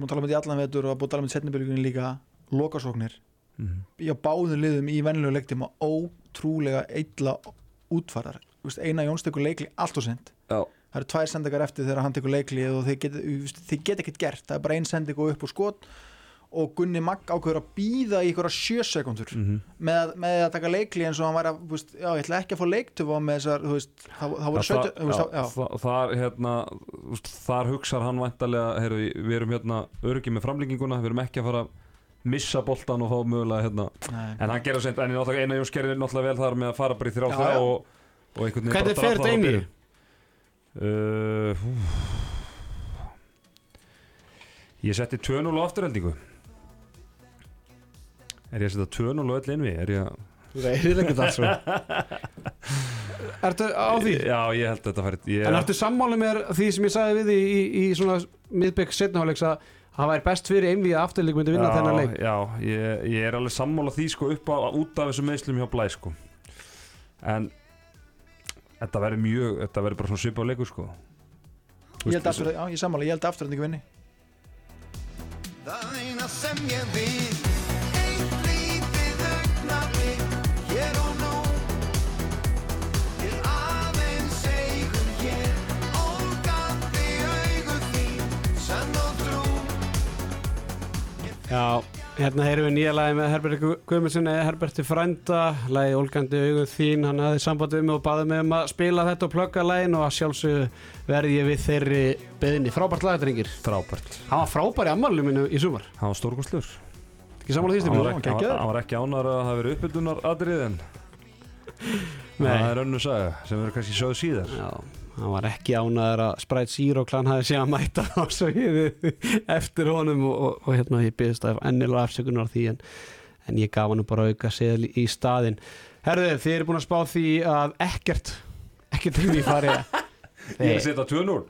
múum tala um þetta í allan vetur og að búið að tala um þetta setnibylgunni líka lokasóknir já. Mhm. í á báðum liðum í venlulegu leiktíma ótrúlega eitla útfarar veist, eina Jóns tekur leikli allt og sent Já. það eru tvær sendingar eftir þegar hann tekur leikli og þeir get, þeir get ekkert gert það er bara ein sending og upp og skot og Gunni Magg ákveður að býða í ykkur sjö sekundur Mhm. með, með að taka leikli eins og hann var að veist, já, ég ætla ekki að fá leiktöfu með þessar veist, það, það voru Já, 17 það- þú veist, já, já, það- þar, hérna, þar hugsar hann væntalega heyrðu, við erum hérna öryggi með framlíkinguna við erum ekki að fara að missa boltan og fá mögulega hérna en hann gerði seint, en eina Jóns gerði náttúrulega vel þar með að fara bara í þrjá Já, þrjá já. og, og einhvern veginn Hvernig bara fer drafla þetta inn í? á byrjun. Uh, ég setti 2-0 á afturheldingu er ég að setja 2-0 á öll innvi er ég að Þú reyðir ekkert alls svo Ertu á því? já ég held að þetta færi ég, En ertu sammáli með því sem ég sagði við í, í, í svona miðbygg setnaháleiks að það væri best fyrir einvið að afturleik myndi vinna já, þennan leik? já ég, ég er alveg sammála því sko upp á út af þessum meðslum hjá Blæ sko. En þetta verður mjög þetta verður bara svona svipað leikur sko. Þú ég held aftur, já, ég sammála, ég held aftur að vinni. Það eina sem Hérna heyrum við nýja lagi með Herberti Guðmundssoni, Herberti Frænda, lagi Olgandi augun þín, hann hafði samband við mig og baði mig um að spila þetta og plugga lagin og að sjálfsögðu verði ég við þeirri beðinni. Frábært lagatringir. Frábært. Hann var frábær í ammálinu mínu í sumar. Hann var stórkostlur Ekki sammála því ekki, hann var, ekki ánar að hafi verið uppbyldunar aðrið en það er önnu saga sem verður kannski sjóð síðar. Já, hann var ekki ánæður að Sprite Zero klan hafi séð að mæta á sviðið eftir honum og, og, og hérna ég byggðist að ennilega afsökunar því en, en ég gaf hann bara auka seðl í staðinn. Herðu, þið eru búin að spá því að ekkert, ekkert um í fari Ég er að setja 2-0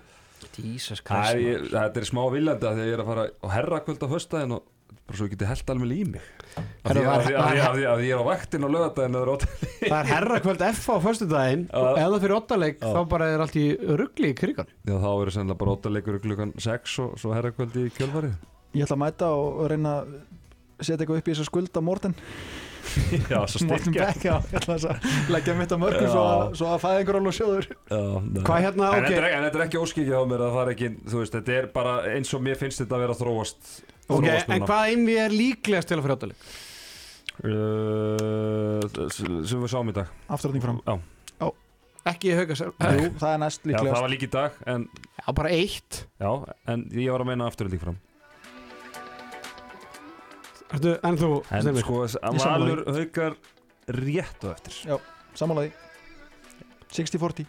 Jesus Það er, ég- þetta er smá viljandi að því að ég er að fara á herrakvöld á föstudaginn og bara svo ég geti held alveg í mig af því ég er á vaktin á lögadaginn Það er herrakvöld F á föstudaginn Já. og ef það fyrir ottaleg Já. þá bara er allt í ruggli í krigan. Já þá verður sennilega bara óttaleikur klukkan 6 og svo herrakvöld í kjölfarið. Ég ætla að mæta og og reyna að setja eitthvað upp í þessa skuld á Morten. Já, svo Morten styrkja. Beck, já, ég ætla að leggja mitt á mörgum svo, að- svo að fæðingur alveg sjóður. Hvað hérna, En ok, þetta er, en þetta er ekki óskikið á mér að það er ekki, þú veist, þetta er bara eins og mér finnst þetta að vera þróast ok, en hvað einvi er líklegast til að fyrir ottaleg? Uh, sem við sáum í dag. Afturrætning fram. Já, Ekki í haugasar, Jú, það er næst já það líklegast var líka í dag en, já, bara eitt. já, en ég var að meina aftur líka fram. Ertu, en þú, En Stefán? sko, Ég sammála Valur haukar rétt á eftir. Samanlega 60-40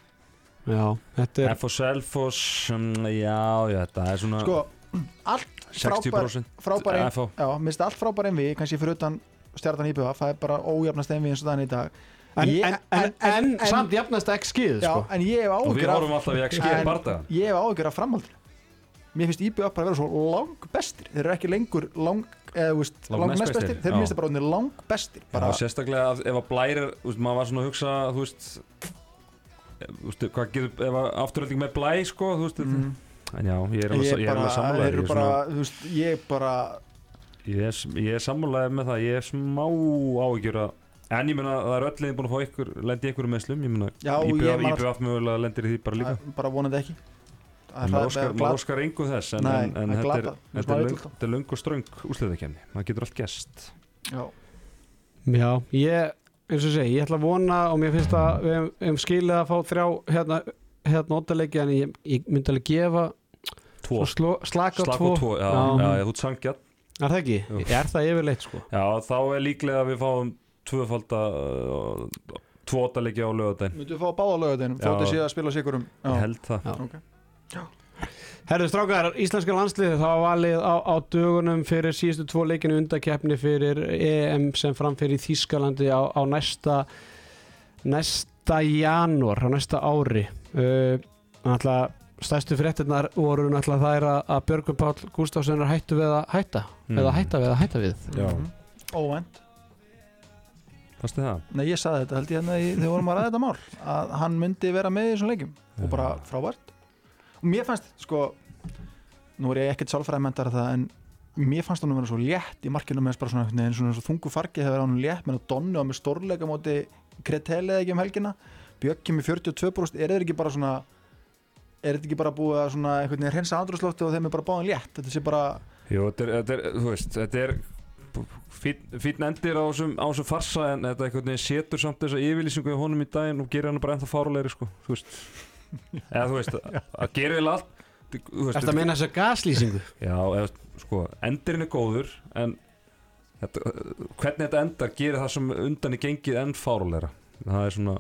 Já, þetta er F og Selfoss, um, já, já, þetta er svona Sko, allt 60% frábær ein, F og Já, minnst allt frábær einvi kannski fyrir utan stjartan íbjöða það er bara ójafnast einvi eins og þannig í dag. En, Ég- en, en, en- en, en- samt jafnast skið Já, sko. en ég hef Og við áhyggjur af alltaf í XG En- bardaga. ég hef áhyggjur af framhaldinu. Mér finnst íbjöða bara að vera svo lang bestir. Þeir eru ekki lengur lang eða, þú veist, Lang næst bestir bestir, Þeir já. minnst bara orðnir lang bestir. Bara, Já, sérstaklega að, ef að blæri, þú veist, maður var svona að hugsa, þú veist, þú veist, hvað getur, ef að afturölding með blæ, sko, þú veist, mm, en já, ég er alveg, sammálaður, eru ég er bara, svona, þú veist, ég er bara ég er, ég er sammálaður með það, ég er smá áhyggjur að, en ég meina, það er öll liðin búin að fá ykkur, lendi ykkur með slum, ég meina, IBF mögulega lendir í því bara líka. að- bara vonandi ekki glat- óskar engu þess, en, Nei, en, en þetta er, þetta er, löng, er löng og ströng úsliðakefni, það getur allt gest. Já, Já, ég, eins og segi, ég ætla að vona og mér finnst að við hefum- skilið að fá þrjá hérna, hérna óttalegi en ég, ég myndi alveg gefa Tvo, slaka slak tvo tvo, já, Já. já, þú ert sangjart. Er það ekki? Jú. Er það yfirleitt sko? Já, þá er líklega að við fáum tvöfalda uh, tvótalegi á lögadaginn myndu við fá að báða lögadeinum Já. þóttu sé að spila sigurum Ég held það Já. Ok. Herðu strákar, íslenska landslið það var valið á, á dögunum fyrir síðustu tvo leikinu undakeppni fyrir EM sem framfyrir í Þýskalandi á, á næsta næsta janúar á næsta ári uh, náttúrulega stærstu fréttinnar voru náttúrulega þær að, að Björgum Páll Gustafsson er hættu við að hætta Mm. eða hætta við að hætta við Já. Mhm. Óvænt Fannst þið það? Nei, ég saði þetta held ég hérna í- þegar vorum að ræða þetta mál að hann myndi vera með í þessum leikjum og bara frábært og mér fannst, sko nú er ég ekkert sálfræðmentar það en mér fannst hann að vera svo létt í markinu með bara svona, svona, svona þungu fargi þegar hann létt með Donni og með stórleika móti Kretel eða ekki um helgina Björk kemur 42% er þetta ekki bara svona er þetta ekki bara búið að svona einhvern veginn hreinsa andrúsloftu og þeim er bara báðan létt? Þetta sé bara, Jú, þetta er, þetta er, þú veist, þetta er fínn fín endir á þessum, farsa en þetta einhvern veginn setur samt þessa yfirlýsingu í honum í daginn og gerir hann bara ennþá fárulegri sko, þú veist. Eða þú veist, að gerir vel allt þú veist, Ertu að meina þessa gaslýsingu? Já, eða, sko, endirinn er góður en þetta, hvernig þetta endar gerir það sem undan í gengið enn fárulegra það er svona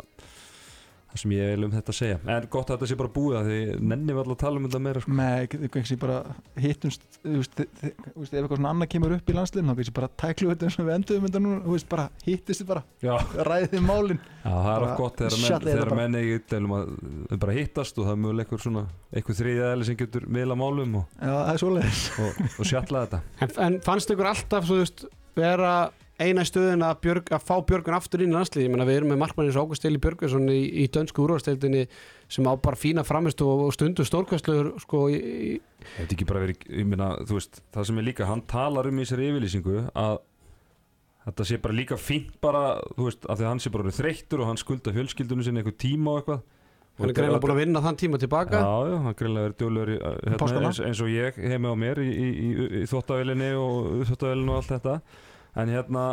það sem ég vil um þetta segja. En gott að þetta sé bara búið að því nenni við alltaf að tala um þetta meira sko. með eitthvað sem bara hittumst ef eitthvað svona annað kemur upp í landsliðinu þá bara tæklu þetta eins og við enduðum þetta núna þú veist, bara hittist þið bara, Já, ræðið málin. Já, það er oft gott þegar shut menn, þetta þegar bara. menn eigi deilum að þau bara hittast og það er mögulega eitthvað svona eitthvað þriðja eðli sem getur miðla málum og, já, er og, og sjalla þetta. En, en fannst ykkur alltaf, svo veist, vera eina stöðin að, björg, að fá Björgun aftur inn í landslið, ég menna við erum með markmann eins og Ágúst Eli Björgvinsson í, í dönsku úrvasteildinni sem á bara fína framist og, og stundu stórkvæsluður sko í, Þetta ekki bara verið, ég meina, þú veist það sem er líka, hann talar um í þessari yfirlýsingu að þetta sé bara líka fínt bara, þú veist, af því að hann sé bara þreyttur og hann skulda fjölskyldunum sinni eitthvað tíma og eitthvað. Hann er greinlega búin að vinna þann tíma tilbaka. Já, já, hann greinlega verið djúlegur í, hérna, eins, eins og ég heima á mér í, í, í, í þvóttavélinni og þvóttavélinni og allt þetta en hérna,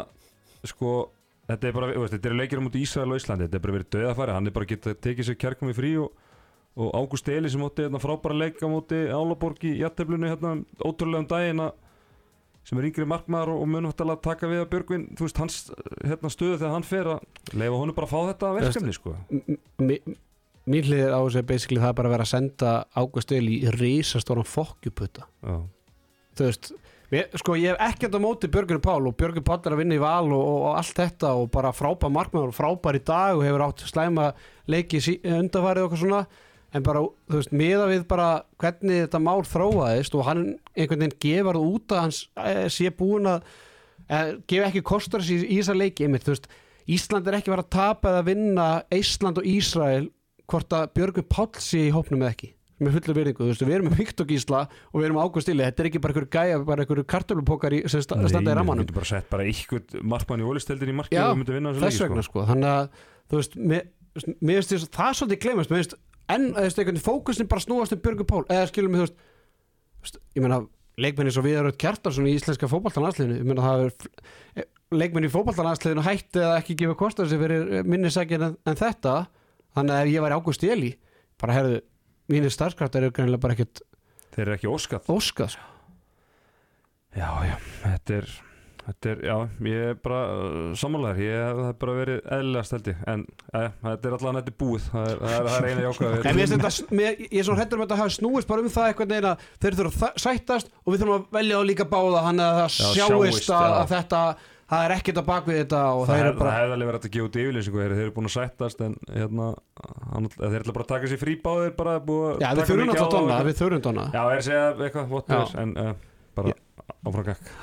sko þetta er bara, veist, þetta er leikir á múti Ísrael og Íslandi þetta er bara verið döðafæri, hann er bara getað tekið sér kjarkum í frí og, og Ágúst Eli sem átti hérna, frábæra leik á múti Álaborg í jætteflunu hérna, ótrúlega um daginn að sem er yngri markmaður og, og mun að taka við að Björgvin, þú veist, hans hérna, stöðu þegar hann fer að leifa honum bara að fá þetta verkefni, sko. mín hlið á þessu er basically það bara að vera að senda Ágúst Eli í risastóran fokkjuputta. Þú veist sko ég hef ekkert á móti Björgun Pál og Björgun Pál er að vinna í val og, og, og allt þetta og bara frábær markmaður og frábær í dag og hefur átt slæma leiki sí- undanfarið og eitthvað svona. En bara, þú veist, miða við bara hvernig þetta mál þróaðist og hann einhvern veginn gefur það út að hans e, sé búin að e, gefa ekki kostur í, í þessa leiki einmitt, þú veist, Ísland er ekki verið að tapa eða vinna Ísland og Ísrael hvort að Björgun Pál sé í hópnum eða ekki með fullu virðingu, þú veist, við erum með Viktor Gísla og við erum með Ágúst Ili, þetta er ekki bara einhver gæja bara einhver kartöflupókar í, sem sta- standa í Nei, rammanum. Þú getur bara sett bara eitthvað markmann í ólisteldin í markið Já, og þú myndir vinna þessu þess vegna sko, þannig að þú veist, mér finnst þess að það svolítið glemast, mér finnst en þú veist, einhvern fókusin bara snúast um Björgu Pál eða skilum við, þú veist, ég meina, leikmenni svo við erum kjartarsson í íslenska fótballtalansliðinu, ég meina það leikmenni í fótballtalansliðinu hætti eða ekki gefa kostar sem fyrir minni sækir en, en þetta, þannig að ef ég væri Ágúst Eli, bara herðu mínir starfskraftar eru greinilega bara ekkert Þeir eru ekki óskað. óskað sko. Já, já, þetta er Þetta er, já, ég er bara uh, sammálaður, ég hef bara verið eðlilega steldi, en eh, þetta er þetta er búið, það er, það er, það er eina jákvæð En finnst þetta, mér, ég er svo hættur um að þetta hafi snúist bara um það eitthvað neina, þeir þurfa að sættast og við þurfum að velja þá líka báða hann að það Já, sjáist, sjáist, að, að þetta það er ekkert að baka við þetta og Það, það, er bara það hefði alveg verið að gefa út yfirlýsingu þeir, þeir eru búin að sættast en hérna, hann, þeir ætla bara að taka sér frí báðir bara að Já, við þurfum á náttúrulega donna, við þurfum donna. Já, er að segja eitthvað, is, en uh, bara áfram gakk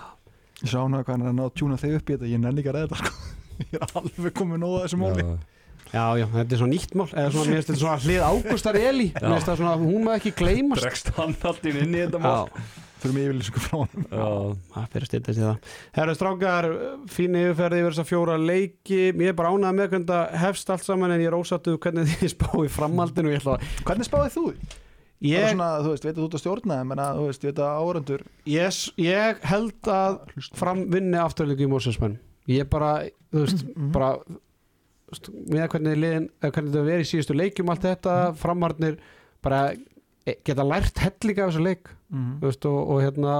Ég sá hana hvað hann er að ná að tjúna þig upp í þetta Ég nenni ekki að þetta sko. Ég er alveg komið nóða þessu máli. Já, Já, já, þetta er svona nýtt mál eða svona, mér finnst þetta svona hlið Ágústar Eli. Mér finnst það svona, hún maður ekki gleymast. Dregst hann allt inn inn í þetta mál. Já, Fyrir mig yfirlýsingu frá hann það fyrir styrtast í það. Herru strákar, fín yfirferði yfir þessa fjóra leiki. Mér er bara ánægð með hvernig það hefst allt saman en ég er ósattu hvernig þið spá í framhaldinu. Ég, ætla að- Hvernig spáðið þú? Ég... ég, Svona, þú veist, veit að þú ert að stjórna að, þú veist, veit að árandur ég, ég held að fram vinni afturleiku í Mósesmenn Ég bara, þú veist, Mhm. bara þú veist, með hvernig liðin, eða hvernig þetta verið í síðustu leikjum allt þetta, framharnir bara e- geta lært hellinga af þessu leik mm þú veist, og, og hérna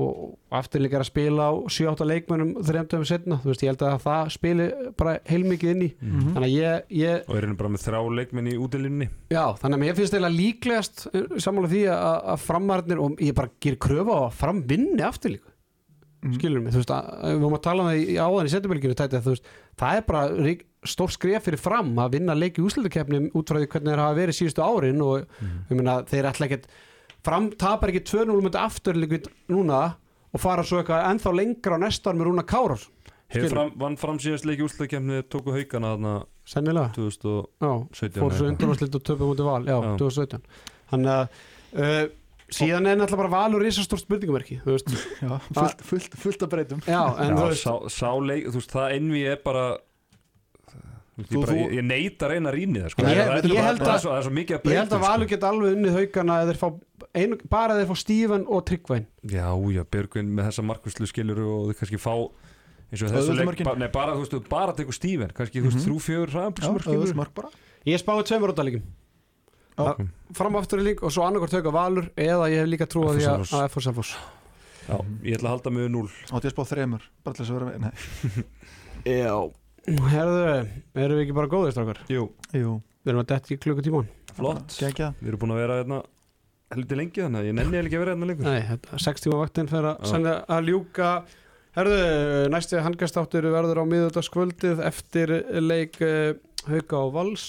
og afturleik er að spila á 7-8 leikmönnum þrejumtöfum setna, þú veist, ég held að það spili bara heilmikið inn í. Mhm. þannig að ég, ég og er hann bara með þrjá leikminn í útilinni. Já, þannig að mér finnst eiginlega líklegast uh, sammála því að, að framvarnir og ég bara ger kröfu á að fram vinni afturleik Mhm. skilur mig, þú veist, að, við vorum að tala um það í áðan í setjumölginu tæti, þú veist, það er bara rík, stór skref fyrir fram að vinna leiki úslutukefni út frá því hvernig þeir hafa verið síðustu árin og ég meina, þeir ætla ekkert fram tapar ekki 2-0 mútið afturleik núna og fara svo eitthvað ennþá lengra á næsta ár með Rúna Kárar Hefur fram, vann fram síðast leiki úrslutakefni tóku haugana þarna sennilega, 2017 já, fór svo undanvarslitt og töpum mútið val, já, Já. 2017 þannig að uh, síðan er náttúrulega bara valur risastórt spurningumerki, þú veist. Já, fullt, fullt, fullt að breytum. Já, en þú Já, veist sá, sá leik, þú veist, það envi er bara Þú bara, þú- ég, ég neita að reyna að rýna það sko. Ég- Það ég bara- held er að- það er svo mikið að Ég held að breytum, Valur geta alveg unnið haugana fá ein, bara þeir fá Stífan og Tryggvæn Já, já, Björgvin með þessa markvæslu skilur og þau kannski fá eins og þessu leik, ba, nei, bara, þú veist, bara tekur Stíven kannski, þú veist, Mhm. þrjú, fjögur bara. Ég spáði tveimur óttalíkum Já. Fram aftur í lík og svo annarkort hauga Valur eða ég hef líka trú á því að FH að Selfoss. Já, ég ætla að halda mig við 0 Átti ég að spá þremur Bara til þess að vera með Nei, Já Herðu, erum við ekki bara góðir strákar? Jú, jú. Við erum að detti í klukkutíman flott. Gekja Við erum búin að vera hérna heldur lengi þannig að ég nenni ekki að vera hérna lengur. Nei, þetta, sex tíma vaktin fyrir að, Já. senna að ljúka. Herðu, næsti handgastáttur verður á miðutaskvöldið eftir leik uh, Hauka og Vals.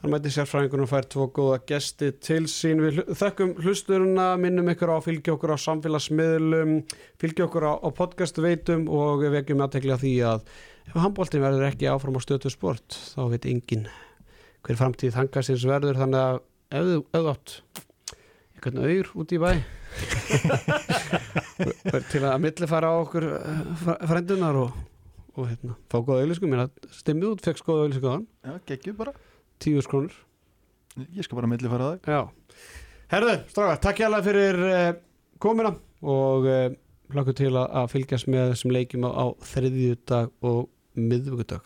Hann mæti sérfræðingunum og fær tvo góða gesti til sín. Við hlu- þökkum hlusturuna, minnum ykkur á að fylgja okkur á samfélagsmiðlum, fylgja okkur á, á podcast veitum og við vekjum aðtekla því að ef handbóltin verður ekki áfram á stötu sport þá veit enginn hver framtíð hangastins verður. Þannig að ef þú ef þú átt einhvern auður út í bæ til að millifæra á okkur eh, fr- frændunar og, og hérna, fá góða auðlýsku mér að stimmið út, fekk góða hann. Já, geggju bara. Tíu skrónur ég skal bara milli fara það herðu, stráka, takk alveg fyrir uh, komina og uh, hlakka til að, fylgjast með þessum leikjum á, á þriðjudag og miðvikudag